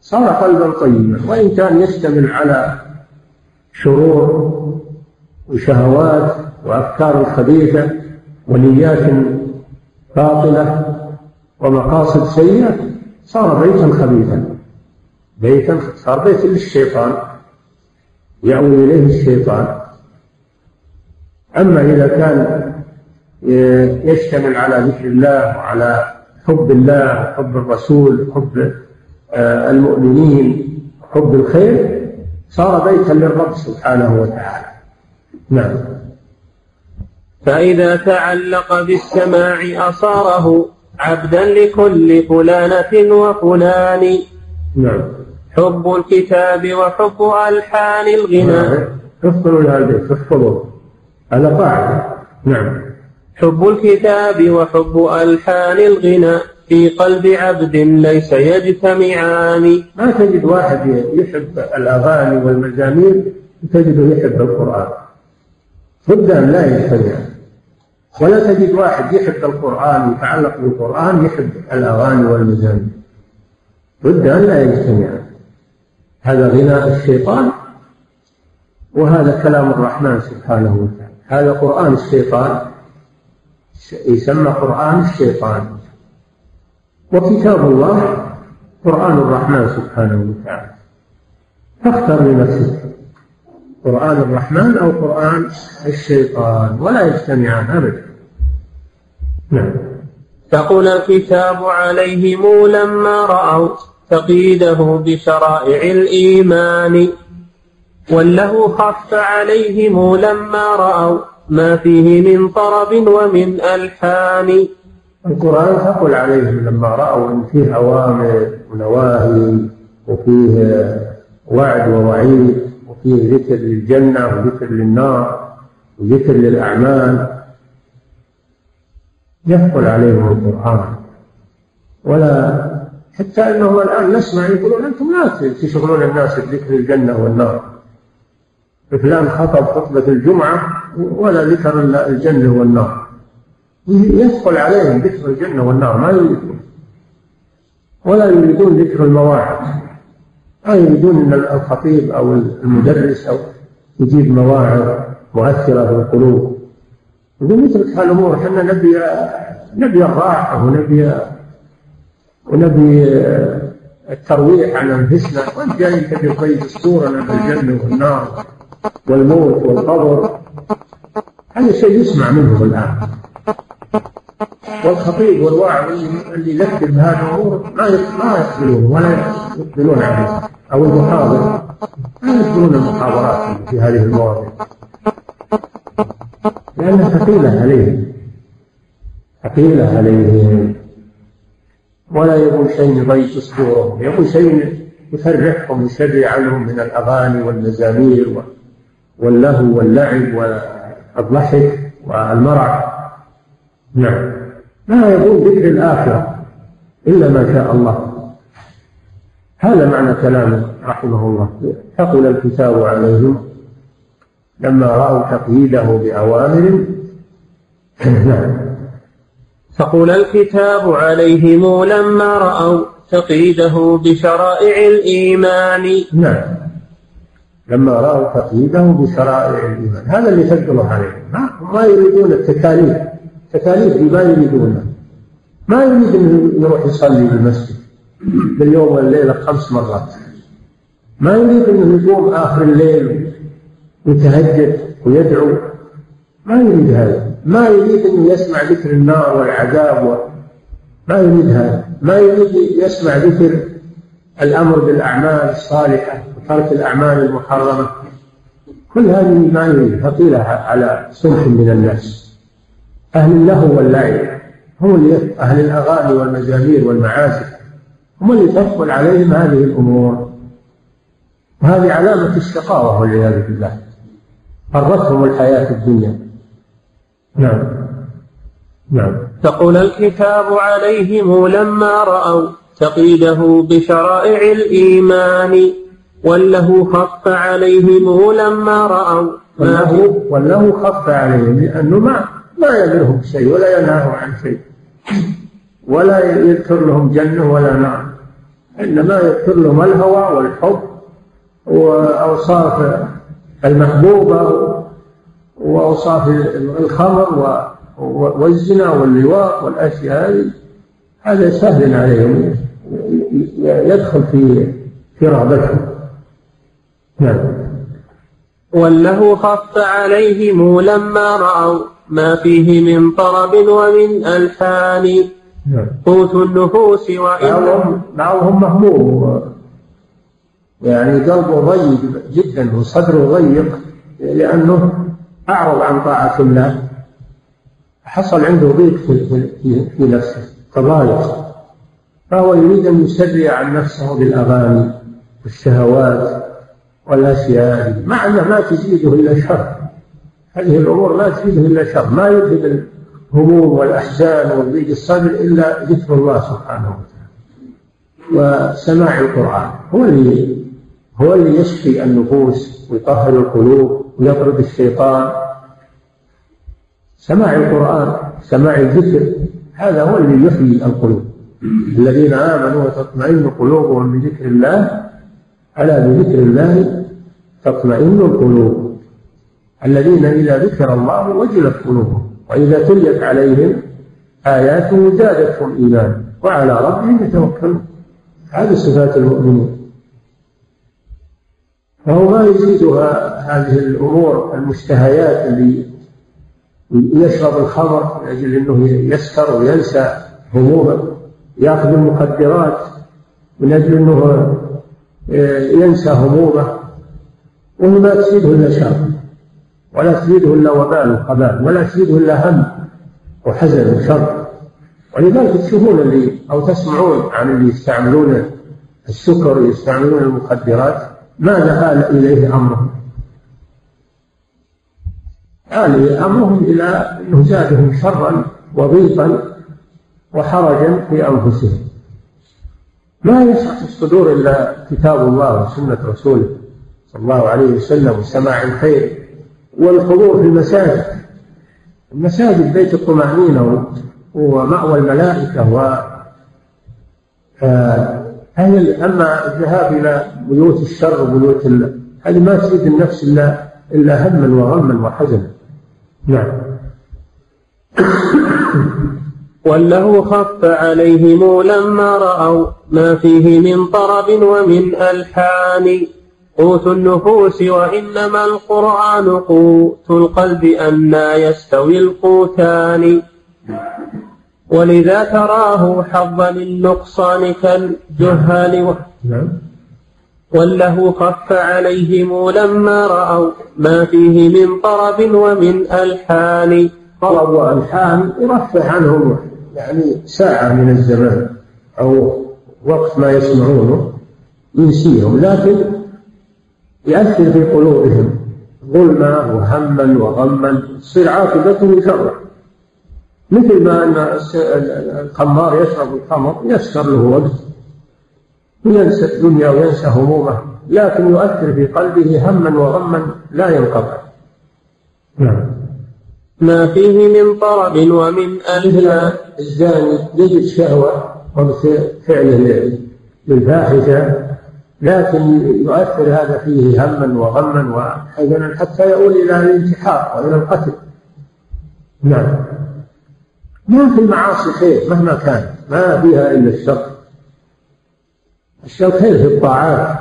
صار قلبا طيبا. وإن كان يشتمل على شرور وشهوات وأفكار خبيثة ونيات باطلة ومقاصد سيئة صار بيتا خبيثا. بيتا صار بيت للشيطان يأوي إليه الشيطان. أما إذا كان يشتمل على ذكر الله وعلى حب الله حب الرسول حب آه، المؤمنين حب الخير صار بيتا للرب سبحانه وتعالى. نعم. فإذا تعلق بالسماع أصاره عبدا لكل فلانة وفلان. نعم. حب الكتاب وحب ألحان الغناء احفظوا هذا البيت احفظوا هذا قاعدة نعم. حب الكتاب وحب ألحان الغناء في قلب عبد ليس يجتمعان. ما تجد واحد يحب الأغاني والمزامير تجده يحب القرآن. بد أن لا يجتمعان ولا تجد واحد يحب القرآن يتعلق بالقرآن يحب الأغاني والمزامير. بد أن لا يجتمعان هذا غناء الشيطان وهذا كلام الرحمن سبحانه وتعالى. هذا قرآن الشيطان. يسمى قرآن الشيطان. وكتاب الله قرآن الرحمن سبحانه وتعالى. فاختر لنفسك قرآن الرحمن أو قرآن الشيطان ولا يجتمعان أبدا. نعم. ثقل الكتاب عليهم لما رأوا تقييده بشرائع الإيمان وله خف عليهم لما رأوا ما فيه من طرب ومن ألحان. القرآن ثقل عليهم لما رأوا أن فيه أوامر ونواهي وفيه وعد ووعيد وفيه ذكر للجنة وذكر للنار وذكر للأعمال يثقل عليهم القرآن. ولا حتى أنهم الآن نسمع يقولون أنتم لا تشغلون الناس بذكر الجنة والنار. فلان خطب خطبة الجمعة ولا ذكر إلا الجنة والنار. يثقل عليهم ذكر الجنة والنار ما يريدون. ولا يريدون ذكر المواعظ. ما يريدون أن الخطيب أو المدرس أو يجيب مواعظ مؤثرة في القلوب. يقول نترك هالأمور إحنا نبي نبي الراحة ونبي ونبي الترويح عن أنفسنا وأنت جاي تبي تقيد أسطورنا بالجنة والنار والموت والقبر. هذا شيء يسمع منهم الآن. والخطيب والواعظ اللي يذكر بهذه الأمور ما ما يقبلون ولا يقبلون عليه. أو المحاضر ما يقبلون المحاضرات في هذه المواضيع. لانها ثقيلة عليهم. ثقيلة عليهم. ولا يبغون شيء يضيق صدورهم يبغون شيء يفرحهم يسري عنهم من الأغاني والمزامير واللهو واللعب والضحك والمرح نعم. لا يقول ذكر الآخرة إلا ما شاء الله. هذا معنى كلامه رحمه الله. ثقل الكتاب عليهم لما رأوا تقييده بأوامر. نعم. ثقل الكتاب عليهم لما رأوا تقييده بشرائع الإيمان. نعم. لما رأوا تقييده بشرائع الإيمان. هذا اللي ثقلوا عليهم ما يريدون التكاليف. تكاليف ما يريدونها. ما يريد إنه يروح يصلي في المسجد باليوم والليلة خمس مرات. ما يريد إنه يقوم آخر الليل ويتهجد ويدعو. ما يريد هذا. ما يريد إنه يسمع ذكر النار والعذاب و... ما يريد هذا. ما يريد يسمع ذكر الأمر بالأعمال الصالحة وترك الأعمال المحرمة. كل هذه ما ثقيله على صنف من الناس. أهل اللهو واللعب هم اللي أهل الأغاني والمزامير والمعازف. هم اللي تثقل عليهم هذه الأمور. وهذه علامة الشقاوة والعياذ بالله. غرتهم الحياة الدنيا. نعم. نعم. تقول الكتاب عليهم لما رأوا تقيده بشرائع الإيمان وله خف عليهم لما رأوا وله, وله خف عليهم لأنه ما ما يأمرهم بشيء ولا ينهاهم عن شيء. ولا يذكر لهم جنة ولا نار إنما يذكر لهم الهوى والحب وأوصاف المحبوبة وأوصاف الخمر والزنا واللواء والأشياء هذه. هذا سهل عليهم. يدخل في في رغبتهم نعم. وله خف عليهم لما رأوا ما فيه من طرب ومن ألحان. نعم. قوت النفوس وإن بعضهم مهموم. يعني قلبه ضيق جدا وصدره ضيق لأنه أعرض عن طاعة الله. حصل عنده ضيق في, في, في نفسه تضايق. فهو يريد أن يسرع عن نفسه بالأغاني والشهوات والأشياء مع أنها ما تزيده إلا شر. هذه الأمور لا تفيده إلا شر. ما يذهب الهموم والأحزان والضيق الصدر إلا ذكر الله سبحانه وتعالى وسماع القرآن. هو اللي هو اللي يشفي النفوس ويطهر القلوب ويطرد الشيطان. سماع القرآن سماع الذكر هذا هو اللي يحيي القلوب. الذين آمنوا وتطمئن قلوبهم بذكر الله ألا بذكر الله تطمئن القلوب. الذين إذا ذكر الله وجلت قلوبهم وإذا تليت عليهم آياته زادتهم إيمانا وعلى ربهم يتوكلون. هذه صفات المؤمنين. فهو ما يزيدها هذه الأمور المشتهيات اللي يشرب الخمر من أجل أنه يسكر وينسى همومه. يأخذ المخدرات من أجل أنه ينسى همومه وما تزيده إلا شر ولا تزيده إلا وبال وخبال ولا تزيده إلا هم وحزن وشر. ولذلك تشوفون اللي أو تسمعون عن اللي يستعملون السكر ويستعملون المخدرات ماذا آل إليه أمرهم؟ آل أمرهم إلى أنه زادهم شرا وضيقا وحرجا في أنفسهم. ما في الصدور إلا كتاب الله وسنة رسوله صلى الله عليه وسلم وسماع الخير والحضور في المساجد. المساجد بيت الطمأنينة ومأوى الملائكة و أما الذهاب إلى بيوت الشر وبيوت هذه ما تزيد النفس إلا إلا هما وغما وحزنا. نعم. وله خف عليهم لما رأوا ما فيه من طرب ومن ألحان. قوت النفوس وإنما القرآن قوت القلب أنا يستوي القوتان. ولذا تراه حظا للنقصان كالجهال و... نعم. وله خف عليهم لما رأوا ما فيه من طرب ومن ألحان. طرب وألحان يرفع عنهم يعني ساعة من الزمان أو وقت ما يسمعونه ينسيهم لكن يأثر في قلوبهم ظلما وهما وغما تصير عاقبته شرا مثل ما أن الخمار يشرب الخمر يسكر له وقت وينسى الدنيا وينسى همومه لكن يؤثر في قلبه هما وغما لا ينقطع. نعم. ما فيه من طرب ومن ألهى الزاني يجد شهوة فعله للفاحشة لكن يؤثر هذا فيه هما وغما وحزنا حتى يؤول إلى الانتحار وإلى القتل. نعم. ما في المعاصي خير مهما كان ما فيها إلا الشر. الشر خير في الطاعات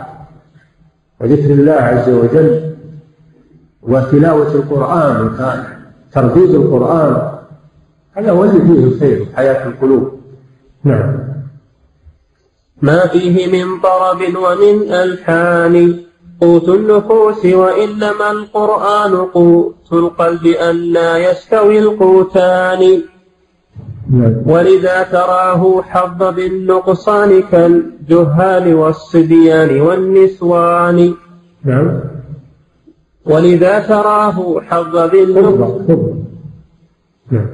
وذكر الله عز وجل وتلاوة القرآن وترديد القرآن هذا هو اللي فيه الخير حياة القلوب. نعم. ما فيه من طرب ومن ألحان قوت النفوس وإنما القرآن قوت القلب أن لا يستوي القوتان. نعم. ولذا تراه حظ بالنقصان كالجهال والصبيان والنسوان. نعم. ولذا تراه حظ بالنقصان نعم.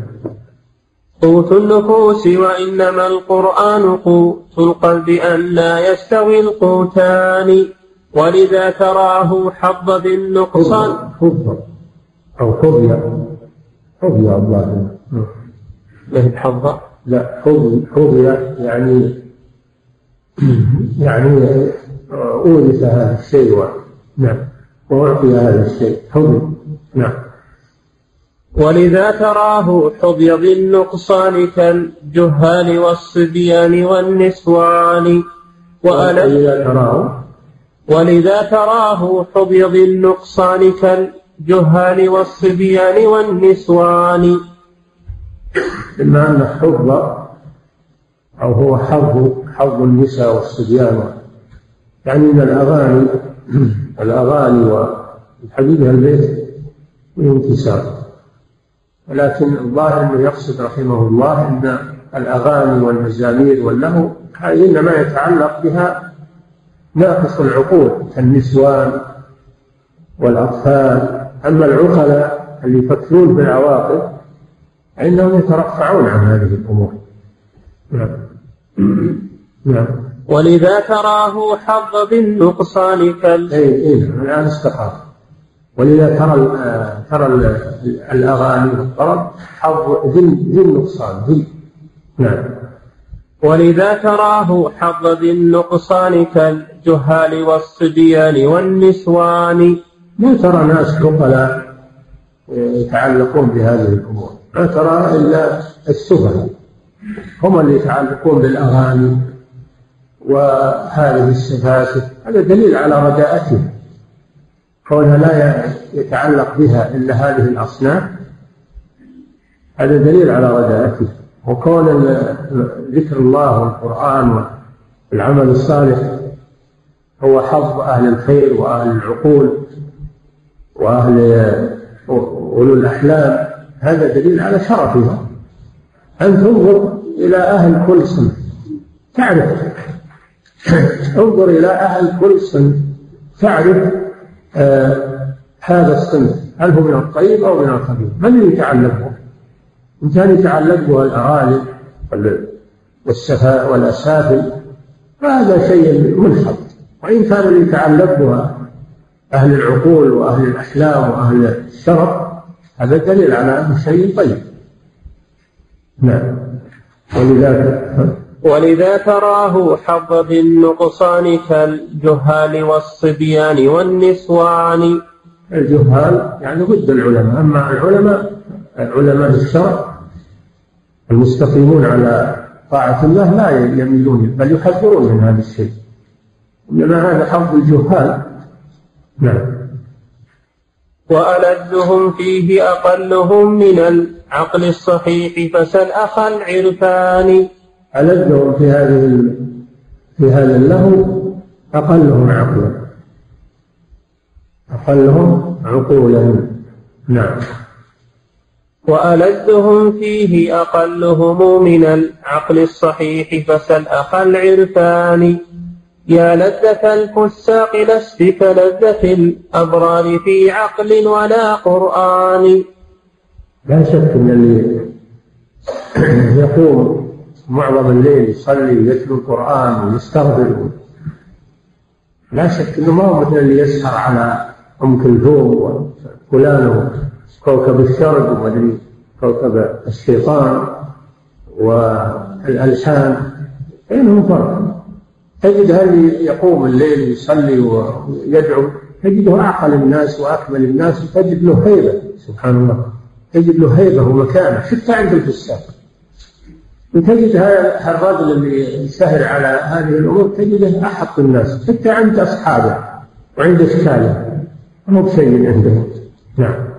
قوت النفوس وإنما القرآن قوت القلب أن لا يستوي القوتان. ولذا تراه حظ بالنقصان حظ أو حظي حظي الله. ما هي بحظ لا حظي حظي يعني يعني أورث هذا الشيء نعم. وأعطي هذا الشيء. حظي نعم. ولذا تراه حظي بالنقصان كالجهال والصبيان والنسوان. وألذ تراه ولذا تراه حظي بالنقصان كالجهال والصبيان والنسوان. إما أن حظ أو هو حظ حظ النساء والصبيان. يعني من الأغاني الأغاني والحديث البيت والانكسار. ولكن الظاهر أنه يقصد رحمه الله أن الأغاني والمزامير واللهو هذه إنما يتعلق بها ناقص العقول كالنسوان والأطفال. أما العقلاء اللي يفكرون بالعواقب فإنهم يترفعون عن هذه الأمور. نعم. نعم. ولذا تراه حظ بالنقصان كال اي اي نعم. الآن استقام ولذا ترى ترى الأغاني والطرب حظ ذي النقصان ذي نعم. ولذا تراه حظ ذي النقصان كالجهال والصبيان والنسوان. ما ترى ناس عقلاء يتعلقون بهذه الأمور. ما ترى إلا السفهاء. هم اللي يتعلقون بالأغاني. وهذه السفاسف هذا دليل على رداءتهم كونها لا يتعلق بها إلا هذه الأصناف هذا دليل على رداءته وكون ذكر الله والقرآن والعمل الصالح هو حظ أهل الخير وأهل العقول وأهل أولو الأحلام هذا دليل على شرفها. أن تنظر إلى أهل كل صنف تعرف انظر إلى أهل كل صنف تعرف آه هذا الصنف هل هو من الطيب أو من الخبيث؟ من اللي يتعلق به إن كان يتعلق به الأغاني والسفاء والأسافل فهذا شيء منحط. وإن كان بها أهل العقول وأهل الأحلام وأهل الشرف هذا دليل على أنه شيء طيب. نعم. ولذلك ولذا تراه حظ بالنقصان كالجهال والصبيان والنسوان. الجهال يعني ضد العلماء أما العلماء علماء الشرع المستقيمون على طاعة الله لا يميلون بل يحذرون من هذا الشيء. إنما هذا حظ الجهال. نعم. وألذهم فيه أقلهم من العقل الصحيح فسل أخا العرفان. ألذهم في هذه في هذا اللهو أقلهم عقلا. أقلهم عقولا. نعم. وألذهم فيه أقلهم من العقل الصحيح فسل أخا العرفان. يا لذة الفساق لست كلذة الأبرار في عقل ولا قرآن. لا شك أن اللي يقوم معظم الليل يصلي ويتلو القرآن ويستغفر. لا شك أنه ما هو مثل اللي يسهر على أم كلثوم وفلان وكوكب الشرق ومدري كوكب الشيطان والألحان بينهم فرق؟ تجد هل يقوم الليل يصلي ويدعو؟ تجده أعقل الناس وأكمل الناس وتجد له هيبة. سبحان الله. تجد له هيبة ومكانة. حتى عند الفساق. وتجد هذا الرجل اللي يسهر على هذه الأمور تجده أحق الناس حتى عند أصحابه وعند أشكاله مو بشيء عندهم نعم.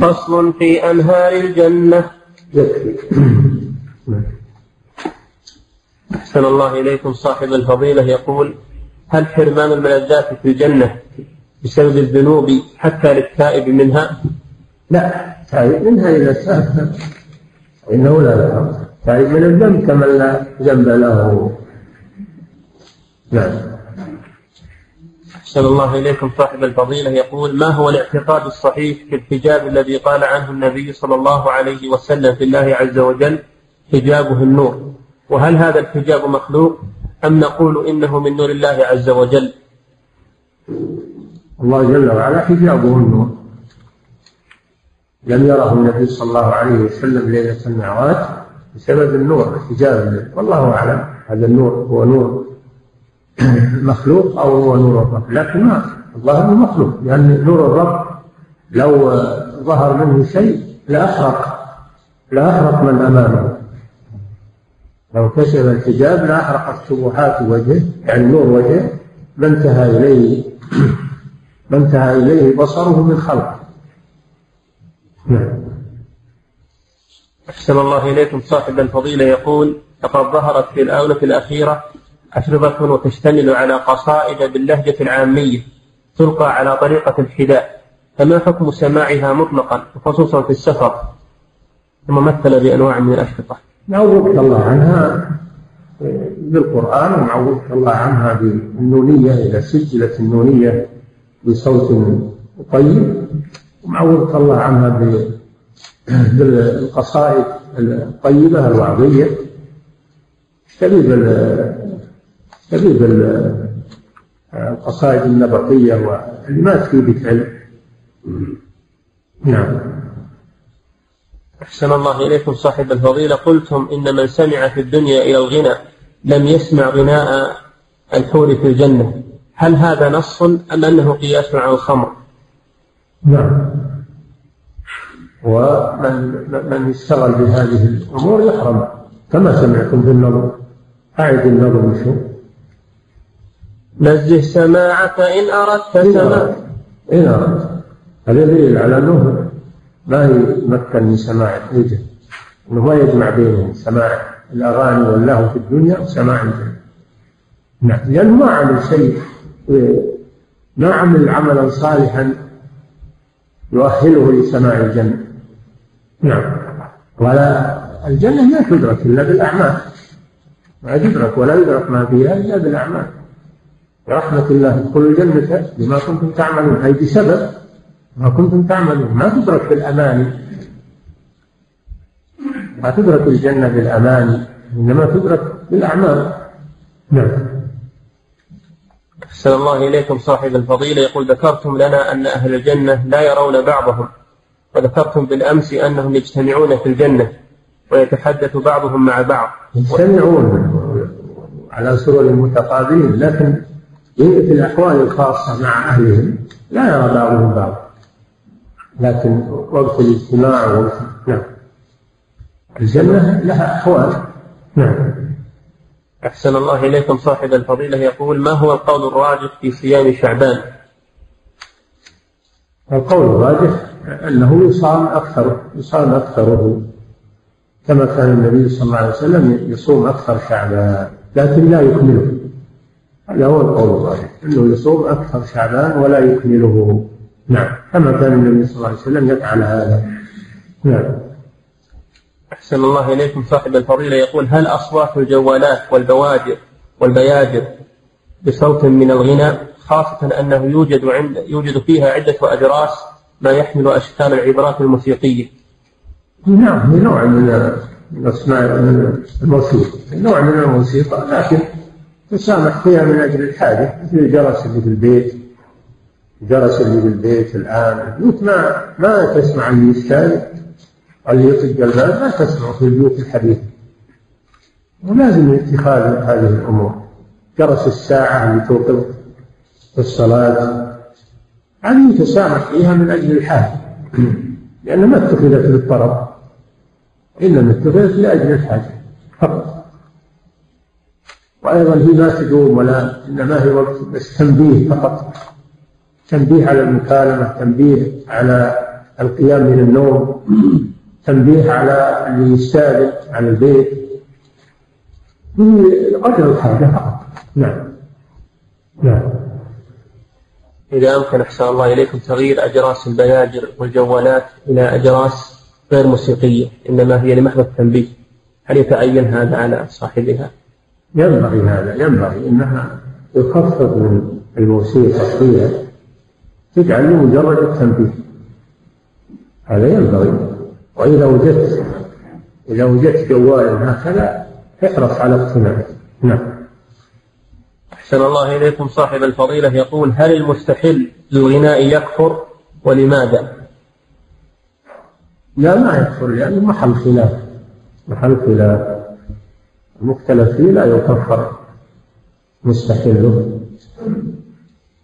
فصل في أنهار الجنة. يكفي. أحسن الله إليكم صاحب الفضيلة. يقول هل حرمان الملذات في الجنة بسبب الذنوب حتى للتائب منها؟ لا تائب منها تاب إنه لا لا تائب من الذنب كمن لا ذنب له. نعم. أحسن الله إليكم. صاحب الفضيلة يقول ما هو الاعتقاد الصحيح في الحجاب الذي قال عنه النبي صلى الله عليه وسلم في الله عز وجل حجابه النور؟ وهل هذا الحجاب مخلوق أم نقول إنه من نور الله عز وجل؟ الله جل وعلا حجابه النور. لم يره النبي صلى الله عليه وسلم ليلة المعراج بسبب النور حجاب والله أعلم هذا النور هو نور مخلوق أو هو نور الرب. لكن ما الظاهر مخلوق لأن نور الرب لو ظهر منه شيء لأحرق لأحرق من أمامه. لو كشف الحجاب لأحرقت شبهات وجهه يعني نور وجهه ما انتهى إليه ما انتهى إليه بصره من خلقه. نعم. أحسن الله إليكم. صاحب الفضيلة يقول لقد ظهرت في الآونة الأخيرة أشرطة وتشتمل على قصائد باللهجة العامية تلقى على طريقة الحداء فما حكم سماعها مطلقا خصوصا في السفر؟ ثم مثل بأنواع من الأشرطة. معوضك الله عنها بالقرآن ومعوضك الله عنها بالنونية إذا سجلت النونية بصوت طيب. ومعوضك الله عنها بالقصائد الطيبة الوعظية. شبيب شبيب القصائد النبطية واللي ما تفيدك علم نعم. أحسن الله إليكم صاحب الفضيلة. قلتم إن من سمع في الدنيا إلى الغنى لم يسمع غناء الحور في الجنة. هل هذا نص أم أنه قياس على الخمر؟ نعم. ومن من اشتغل بهذه الأمور يحرم كما سمعتم في النظر أعد النظر شو نزه سماعك إن أردت سماع إن أردت. هذا دليل على أنه ما يمكن من سماع الحجة أنه ما يجمع بين سماع الأغاني واللهو في الدنيا وسماع الجنة نعم. لأنه ما عمل شيء. ما عمل عملا صالحا يؤهله لسماع الجنة نعم. ولا الجنة ما تدرك إلا بالأعمال. ما تدرك ولا يدرك ما فيها إلا بالأعمال. برحمة الله ادخلوا الجنة بما كنتم تعملون. أي بسبب ما كنتم تعملون. ما تدرك بالأماني. ما تدرك الجنة بالأماني إنما تدرك بالأعمال. نعم. أحسن الله إليكم صاحب الفضيلة. يقول ذكرتم لنا أن أهل الجنة لا يرون بعضهم وذكرتم بالأمس أنهم يجتمعون في الجنة ويتحدث بعضهم مع بعض. يجتمعون على سرر متقابلين لكن في الأحوال الخاصة مع أهلهم لا يرى بعضهم بعض. لكن وقت الاجتماع وقت نعم. الجنة لها أحوال. نعم. أحسن الله إليكم. صاحب الفضيلة يقول ما هو القول الراجح في صيام شعبان؟ القول الراجح أنه يصام أكثر يصام أكثره كما كان النبي صلى الله عليه وسلم يصوم أكثر شعبان لكن لا يكمله. هذا هو القول الراجح أنه يصوم أكثر شعبان ولا يكمله. نعم كما كان النبي صلى الله عليه وسلم يفعل هذا. نعم. أحسن الله إليكم صاحب الفضيلة. يقول هل أصوات الجوالات والبواجر والبياجر بصوت من الغنى خاصة أنه يوجد عند يوجد فيها عدة أجراس ما يحمل أشكال العبرات الموسيقية؟ نعم هي نوع من من أسماء الموسيقى. نوع من الموسيقى لكن تسامح فيها من أجل الحاجة. مثل الجرس اللي في البيت الجرس اللي في البيت الآن. ما ما تسمع الميسكال اللي يطق الباب ما تسمع في البيوت الحديثة ولازم اتخاذ هذه الأمور. جرس الساعة اللي توقظ في الصلاة. هذه يتسامح فيها من أجل الحاجة. لأنها ما اتخذت للطرب. إنما اتخذت لأجل الحاجة. فقط. وأيضا هي ما تدوم ولا إنما هي وقت بس تنبيه فقط. تنبيه على المكالمة تنبيه على القيام من النوم. تنبيه على اللي يستأذن على البيت قدر الحاجة فقط. نعم. نعم. إذا أمكن أحسن الله إليكم تغيير أجراس البياجر والجوالات إلى أجراس غير موسيقية إنما هي لمحض التنبيه. هل يتعين هذا على صاحبها؟ ينبغي هذا ينبغي إنها يخفض من الموسيقى فيها تجعل لمجرد التنبيه. هذا ينبغي. وإذا وجدت إذا وجدت جوالا هكذا احرص على اقتناعه نعم. أحسن الله إليكم صاحب الفضيلة. يقول هل المستحل للغناء يكفر ولماذا؟ لا ما يكفر لأنه محل خلاف. محل خلاف. المختلف فيه لا يكفر. مستحله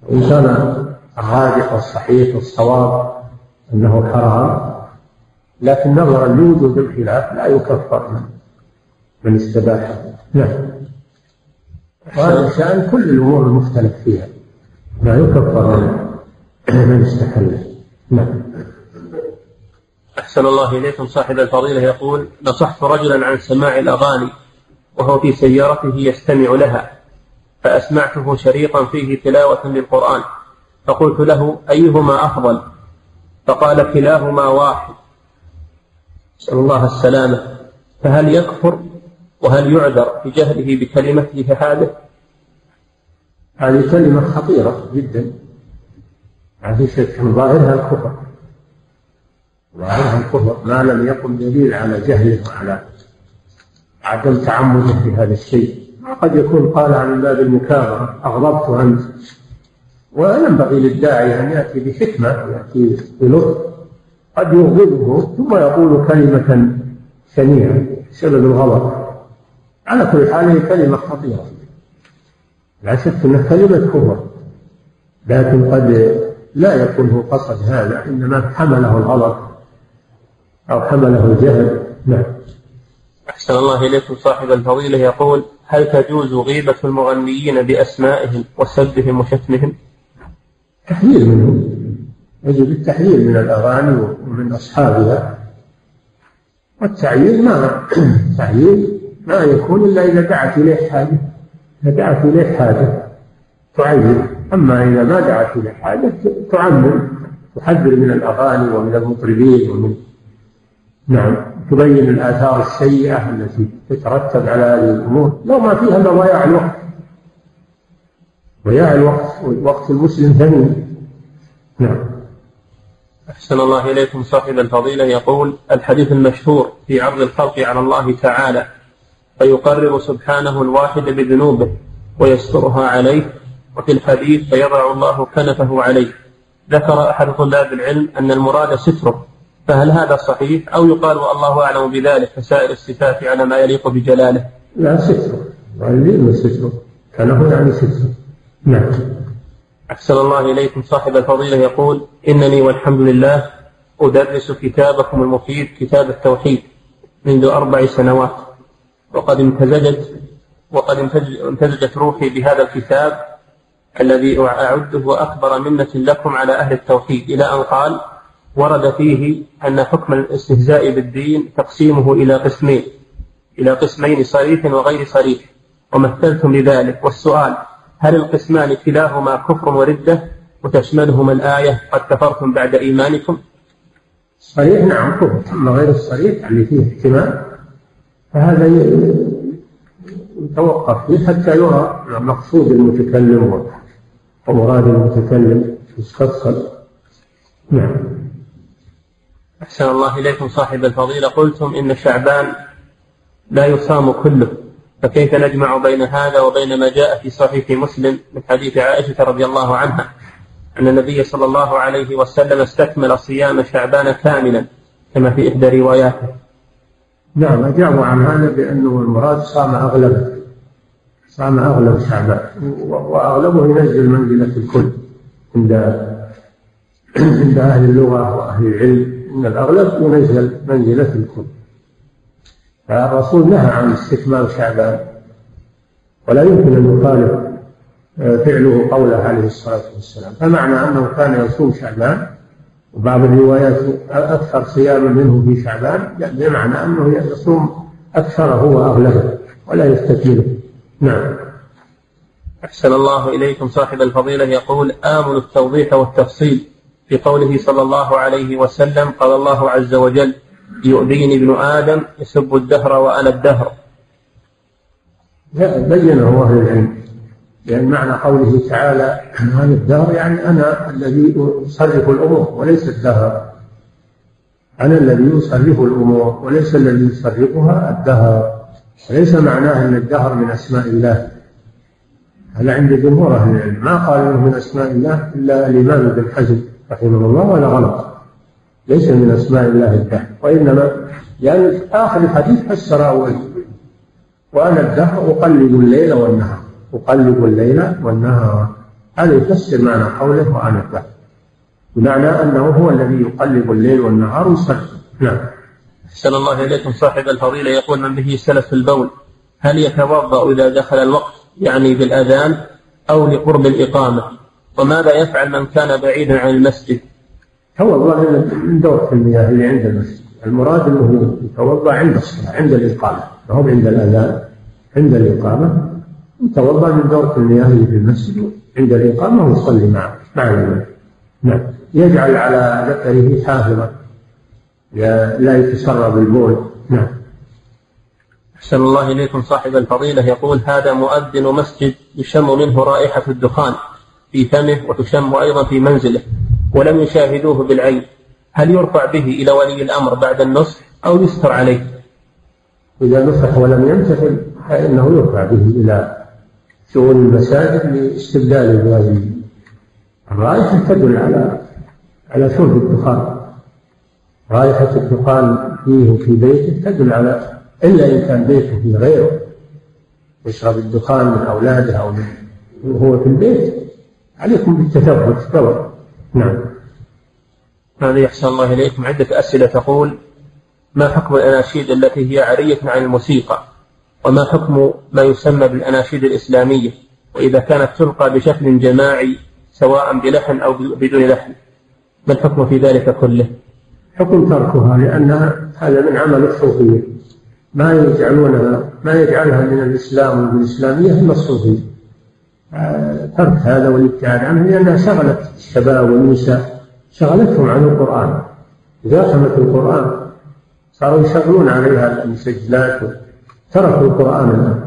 وإن كان الراجح والصحيح والصواب أنه حرام لكن نظرا لوجود الخلاف لا يكفر من, من استباحه نعم. وهذا شأن كل الأمور المختلف فيها. لا يكفر من, من استحله نعم. أحسن الله إليكم. صاحب الفضيلة يقول نصحت رجلا عن سماع الأغاني وهو في سيارته يستمع لها فأسمعته شريطا فيه تلاوة للقرآن. فقلت له أيهما أفضل؟ فقال كلاهما واحد. نسأل الله السلامة. فهل يكفر وهل يعذر في جهله بكلمته هذه؟ هذه كلمة خطيرة جدا. ما في شك ظاهرها الكفر؟ ظاهرها الكفر ما لم يقم دليل على جهله وعلى عدم تعمده في هذا الشيء. قد يكون قال عن باب المكابرة أغضبت أنت. وينبغي للداعي أن يأتي بحكمة يأتي بلطف. قد يغضبه ثم يقول كلمة شنيعة بسبب الغضب. على كل حال هي كلمة خطيرة. لا شك أنها كلمة كفر لكن قد لا يكون هو قصد هذا إنما حمله الغضب أو حمله الجهل. نعم. أحسن الله إليكم صاحب الفضيلة. يقول هل تجوز غيبة المغنيين بأسمائهم وسبهم وشتمهم؟ تحذير منهم. يجب التحذير من الأغاني ومن أصحابها. والتعيير ما التعيير ما يكون إلا إذا دعت إليه حاجة. إذا دعت إليه حاجة تعير. أما إذا ما دعت إليه حاجة تعمم تحذر من الأغاني ومن المطربين ومن نعم تبين الآثار السيئة التي تترتب على هذه الأمور. لو ما فيها إلا ضياع الوقت. ضياع الوقت وقت المسلم ثمين نعم. أحسن الله إليكم صاحب الفضيلة. يقول الحديث المشهور في عرض الخلق على الله تعالى فيقرر سبحانه الواحد بذنوبه ويسترها عليه وفي الحديث فيضع الله كنفه عليه. ذكر أحد طلاب العلم أن المراد ستره فهل هذا صحيح؟ أو يقال والله أعلم بذلك كسائر الصفات على ما يليق بجلاله؟ لا ستر والدين ستر كان هو يعني ستر نعم. أحسن الله إليكم. صاحب الفضيلة يقول إنني والحمد لله أدرس كتابكم المفيد كتاب التوحيد منذ أربع سنوات. وقد امتزجت وقد امتزجت روحي بهذا الكتاب الذي أعده أكبر منة لكم على أهل التوحيد. إلى أن قال ورد فيه أن حكم الاستهزاء بالدين تقسيمه إلى قسمين إلى قسمين صريح وغير صريح ومثلتم لذلك. والسؤال هل القسمان كلاهما كفر وردة وتشملهما الآية قد كفرتم بعد إيمانكم؟ صريح نعم كفر. أما غير الصريح اللي فيه احتمال. فهذا يتوقف فيه حتى يرى مقصود المتكلم ومراد المتكلم يستفصل نعم. أحسن الله إليكم صاحب الفضيلة. قلتم إن شعبان لا يصام كله. فكيف نجمع بين هذا وبين ما جاء في صحيح مسلم من حديث عائشة رضي الله عنها؟ أن النبي صلى الله عليه وسلم استكمل صيام شعبان كاملا كما في إحدى رواياته. نعم أجابوا عن هذا بأنه المراد صام أغلبه صام أغلب شعبان وأغلبه ينزل منزلة الكل عند عند أهل اللغة وأهل العلم أن الأغلب ينزل منزلة الكل. فالرسول نهى عن استكمال شعبان ولا يمكن أن يخالف آه، فعله قوله عليه الصلاة والسلام. فمعنى أنه كان يصوم شعبان وبعض الروايات أكثر صياما منه في شعبان بمعنى أنه يصوم أكثره وأغلبه ولا يستكمله نعم. أحسن الله إليكم صاحب الفضيلة. يقول آمل التوضيح والتفصيل في قوله صلى الله عليه وسلم قال الله عز وجل يؤذيني ابن آدم يسب الدهر وأنا الدهر. لا بينه أهل العلم لأن معنى قوله تعالى أنا الدهر يعني أنا الذي أصرف الأمور وليس الدهر. أنا الذي أصرف الأمور وليس الذي يصرفها الدهر. ليس معناه أن الدهر من أسماء الله. هذا عند جمهور أهل العلم. ما قال إنه من أسماء الله إلا الإمام ابن حزم رحمه الله ولا غلط. ليس من أسماء الله الدهر وإنما يعني آخر الحديث فسر أول وأنا الدهر أقلب الليل والنهار أقلب الليل والنهار. هذا يفسر معنى قوله وأنا الدهر. بمعنى أنه هو الذي يقلب الليل والنهار ويصلي. نعم. أحسن الله إليكم صاحب الفضيلة. يقول من به سلف البول هل يتوضأ إذا دخل الوقت يعني بالأذان أو لقرب الإقامة؟ وماذا يفعل من كان بعيدا عن المسجد؟ توضأ من دورة المياه اللي عند المسجد. المراد أنه يتوضأ عند الصلاة عند الإقامة. ما هو عند الأذان عند الإقامة. يتوضأ من دورة المياه اللي في المسجد عند الإقامة ويصلي مع مع نعم. يجعل على ذكره حافظا لا يتسرب البول نعم. أحسن الله إليكم صاحب الفضيلة. يقول هذا مؤذن مسجد يشم منه رائحة الدخان في فمه وتشم أيضا في منزله. ولم يشاهدوه بالعين. هل يرفع به إلى ولي الأمر بعد النصح أو يستر عليه؟ إذا نصح ولم يمتثل فإنه يرفع به إلى شؤون المساجد لاستبدال بهذه الرائحة تدل على على شرب الدخان. رائحة الدخان فيه وفي بيته تدل على إلا إن كان بيته في غيره يشرب الدخان من أولاده أو من وهو في البيت عليكم بالتثبت دور نعم. هذه يحسن الله إليكم؟ عدة أسئلة تقول ما حكم الأناشيد التي هي عارية عن الموسيقى؟ وما حكم ما يسمى بالأناشيد الإسلامية؟ وإذا كانت تلقى بشكل جماعي سواء بلحن أو بدون لحن ما الحكم في ذلك كله؟ حكم تركها لأنها هذا من عمل الصوفية. ما يجعلونها ما يجعلها من الإسلام والإسلامية إلا الصوفية. ترك هذا والابتعاد عنه لأنها شغلت الشباب والنساء شغلتهم عن القرآن. زاحمت القرآن صاروا يشغلون عليها المسجلات تركوا القرآن الآن.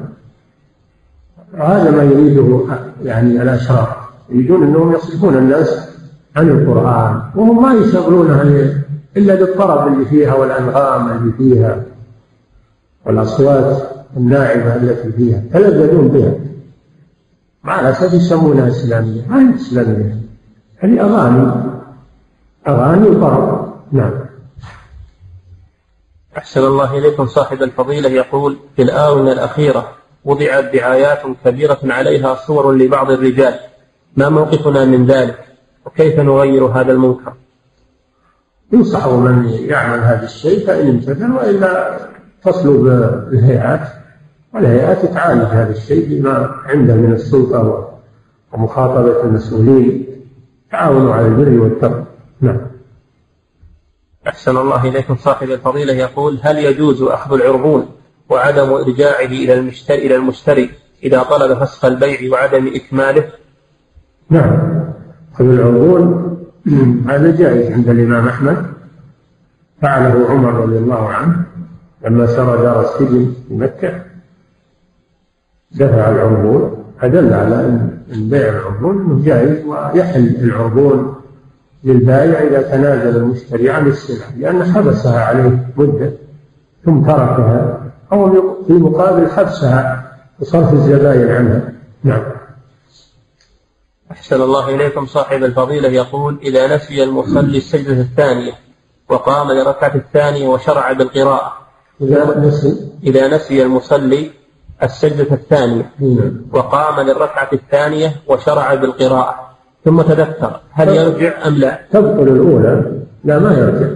هذا ما يريده يعني الأشرار. يريدون أنهم يصرفون الناس عن القرآن وهم ما يشغلونها إلا بالطرب اللي فيها والأنغام اللي فيها والأصوات الناعمة التي فيها تلذذون بها. مع الأسف يسمونها إسلامية. ما هي إسلامية؟ هذه أغاني. أغاني وطرب. نعم. أحسن الله إليكم صاحب الفضيلة. يقول في الآونة الأخيرة وضعت دعايات كبيرة عليها صور لبعض الرجال. ما موقفنا من ذلك؟ وكيف نغير هذا المنكر؟ ينصح من يعمل هذا الشيء فإن امتثل وإلا تصلب الهيئات والهيئات تعالج هذا الشيء بما عنده من السلطة ومخاطبة المسؤولين. تعاونوا على البر والتقوى. نعم. أحسن الله إليكم. صاحب الفضيلة يقول هل يجوز أخذ العربون وعدم إرجاعه إلى المشتري إلى المشتري إذا طلب فسخ البيع وعدم إكماله؟ نعم. أخذ العربون هذا جائز عند الإمام أحمد. فعله عمر رضي الله عنه لما سرى دار السجن في مكة. دفع العربون فدل على أن بيع العربون أنه جائز ويحل العربون للبائع إذا تنازل المشتري عن السلعة لأن حبسها عليه مدة ثم تركها أو في مقابل حبسها وصرف الزبائن عنها. نعم. أحسن الله إليكم صاحب الفضيلة يقول إذا نسي المصلي السجدة الثانية وقام لركعة الثانية وشرع بالقراءة إذا نسي. إذا نسي المصلي السجدة الثانية. نعم. وقام للركعة الثانية وشرع بالقراءة. ثم تذكر. هل يرجع أم لا؟ تبطل الأولى؟ لا ما يرجع.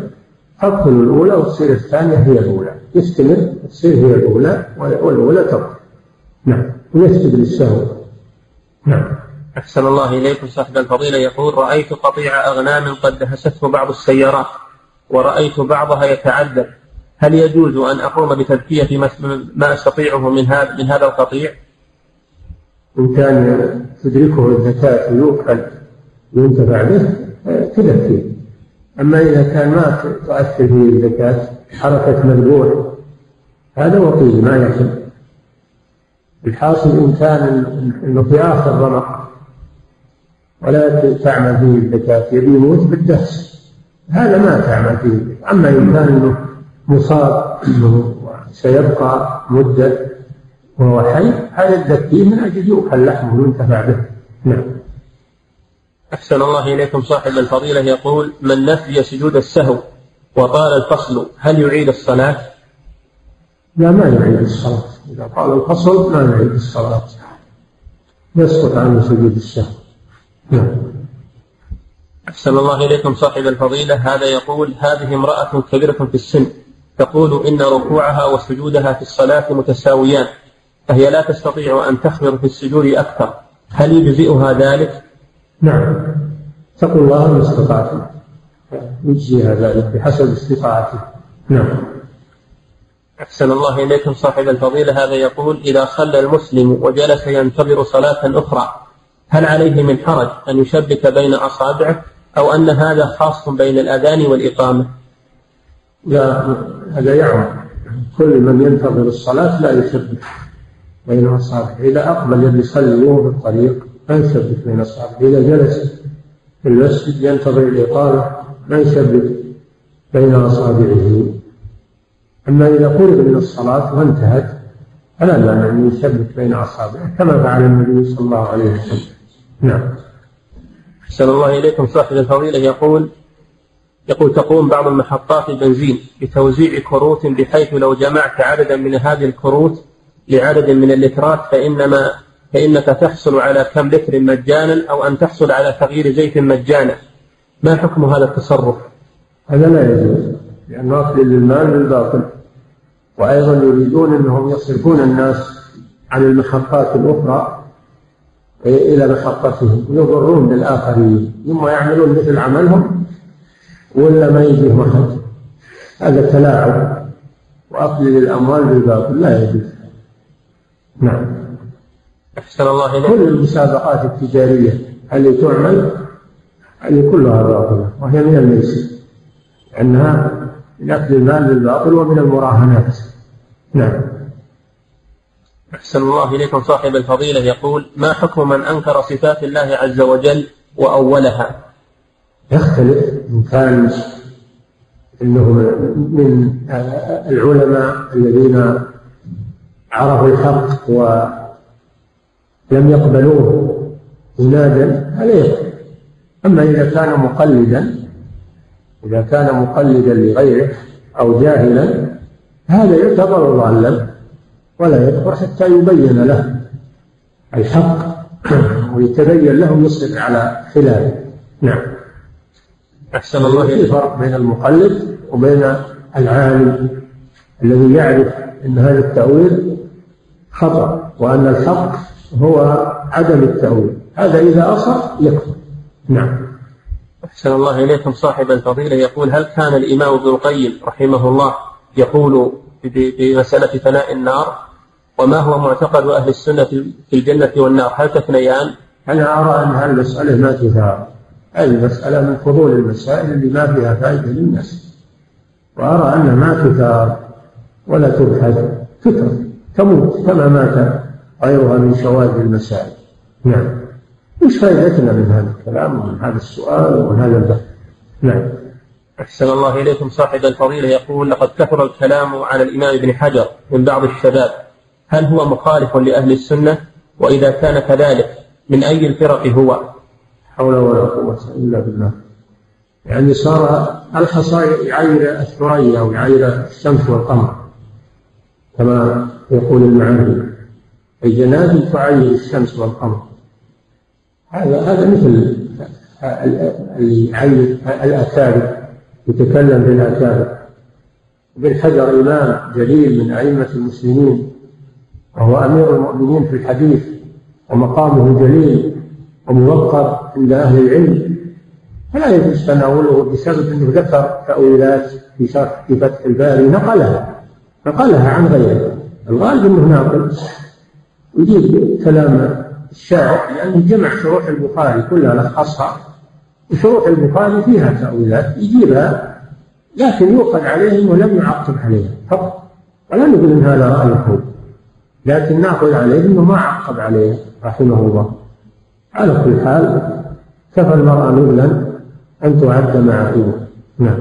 تبطل الأولى وتصير الثانية هي الأولى. يستمر تصير هي الأولى والأولى تبطل. نعم. ويسجد للسهو. نعم. أحسن الله إليكم صاحب الفضيلة. يقول رأيت قطيع أغنام قد دهسته بعض السيارات ورأيت بعضها يتعذب. هل يجوز أن أقوم بتذكية ما أستطيعه من هذا من هذا القطيع؟ إن كان تدركه الزكاة ويؤكل ينتفع به تذكية. أما إذا كان ما تؤثر فيه الزكاة حركة مذبوح هذا وقيل ما يحل الحاصل إن كان أنه في آخر رمق ولا تعمل فيه الزكاة يبي يموت بالدهس. هذا ما تعمل فيه. أما إن كان أنه مصاب سيبقى مدة وهو حي. هذا تزكيه من أجل يؤكل لحمه وينتفع به. نعم. أحسن الله إليكم صاحب الفضيلة. يقول من نسي سجود السهو وطال الفصل هل يعيد الصلاة؟ لا ما يعيد الصلاة. إذا طال الفصل ما يعيد الصلاة. يسقط عنه سجود السهو. نعم. أحسن الله إليكم صاحب الفضيلة. هذا يقول هذه امرأة كبيرة في السن تقول إن ركوعها وسجودها في الصلاة متساويان فهي لا تستطيع أن تخبر في السجود أكثر. هل يجزئها ذلك؟ نعم. اتقوا الله ما استطعتم يجزيها ذلك بحسب استطاعته نعم. أحسن الله إليكم صاحب الفضيلة. هذا يقول إذا صلى المسلم وجلس ينتظر صلاة أخرى هل عليه من حرج أن يشبك بين أصابعه أو أن هذا خاص بين الأذان والإقامة؟ لا هذا يعم. كل من ينتظر الصلاة لا يشبك بين أصابعه إذا أقبل يصلي وهو في الطريق ما يشبك بين أصابعه إذا جلس في المسجد ينتظر الإقامة ما يشبك بين أصابعه أما إذا قرب من الصلاة وانتهت فلا مانع أن يشبك بين أصابعه كما فعل النبي صلى الله عليه وسلم. نعم. أحسن الله إليكم. صاحب الفضيلة يقول يقول تقوم بعض المحطات البنزين بتوزيع كروت بحيث لو جمعت عددا من هذه الكروت لعدد من اللترات فإنما فإنك تحصل على كم لتر مجانا أو أن تحصل على تغيير زيت مجانا ما حكم هذا التصرف؟ هذا لا يجوز لأنه أكل للمال بالباطل وأيضا يريدون أنهم يصرفون الناس عن المحطات الأخرى إلى محطتهم يضرون بالآخرين ثم يعملون مثل عملهم ولا ما يجيهم أحد هذا تلاعب. وأكل للأموال بالباطل لا يجوز. نعم. أحسن الله إليك. كل المسابقات التجارية التي تعمل؟ هذه كلها باطلة وهي من الميسر. لأنها من أكل المال بالباطل ومن المراهنات. نعم. أحسن الله إليكم صاحب الفضيلة يقول ما حكم من أنكر صفات الله عز وجل وأولها؟ يختلف إن كان إنه من العلماء الذين عرفوا الحق ولم يقبلوه عنادا عليه أما إذا كان مقلدا إذا كان مقلدا لغيره أو جاهلا هذا يعتبر ضالا ولا يكفر حتى يبين له الحق ويتبين له يصبر على خلافه. نعم. أحسن الله في فرق بين المقلد وبين العالم الذي يعرف أن هذا التأويل خطأ وأن الحق هو عدم التأويل. هذا إذا أصر يكفر. نعم. أحسن الله إليكم صاحب الفضيلة. يقول هل كان الإمام ابن القيم رحمه الله يقول بمسألة فناء النار وما هو معتقد أهل السنة في الجنة والنار؟ هل تثنيان؟ أنا أرى أن هذه المسألة ما تثار هذه المسألة من فضول المسائل اللي ما فيها فائدة للناس. وأرى أنها ما تثار ولا تبحث تترك تموت كما مات غيرها من شواذ المسائل. نعم. وش فائدتنا من هذا الكلام ومن هذا السؤال ومن هذا البحث؟ نعم. أحسن الله إليكم. صاحب الفضيلة يقول لقد كثر الكلام على الإمام ابن حجر من بعض الشباب. هل هو مخالف لأهل السنة؟ وإذا كان كذلك من أي الفرق هو؟ حول ولا قوة إلا بالله. يعني صار الحصى يعير الثريا ويعير الشمس والقمر كما يقول المعاري الجنازل تعير الشمس والقمر. هذا هذا مثل يعير الأكابر يتكلم بالأكابر. ابن حجر إمام جليل من أئمة المسلمين وهو أمير المؤمنين في الحديث ومقامه جليل. وموقر عند أهل العلم. فلا يجوز تناوله بسبب أنه ذكر تأويلات في شرح في فتح الباري نقلها. نقلها عن غيره. الغالب أنه ناقل. يجيب كلام الشارع لأنه جمع شروح البخاري كلها لخصها. وشروح البخاري فيها تأويلات يجيبها لكن يؤخذ عليه أنه لم يعقب عليها فقط. ولا نقول أن هذا رأيه لكن ناخذ عليه أنه ما عقب عليه رحمه الله. على كل حال كفى المرأة نبلا أن تعد مع نعم.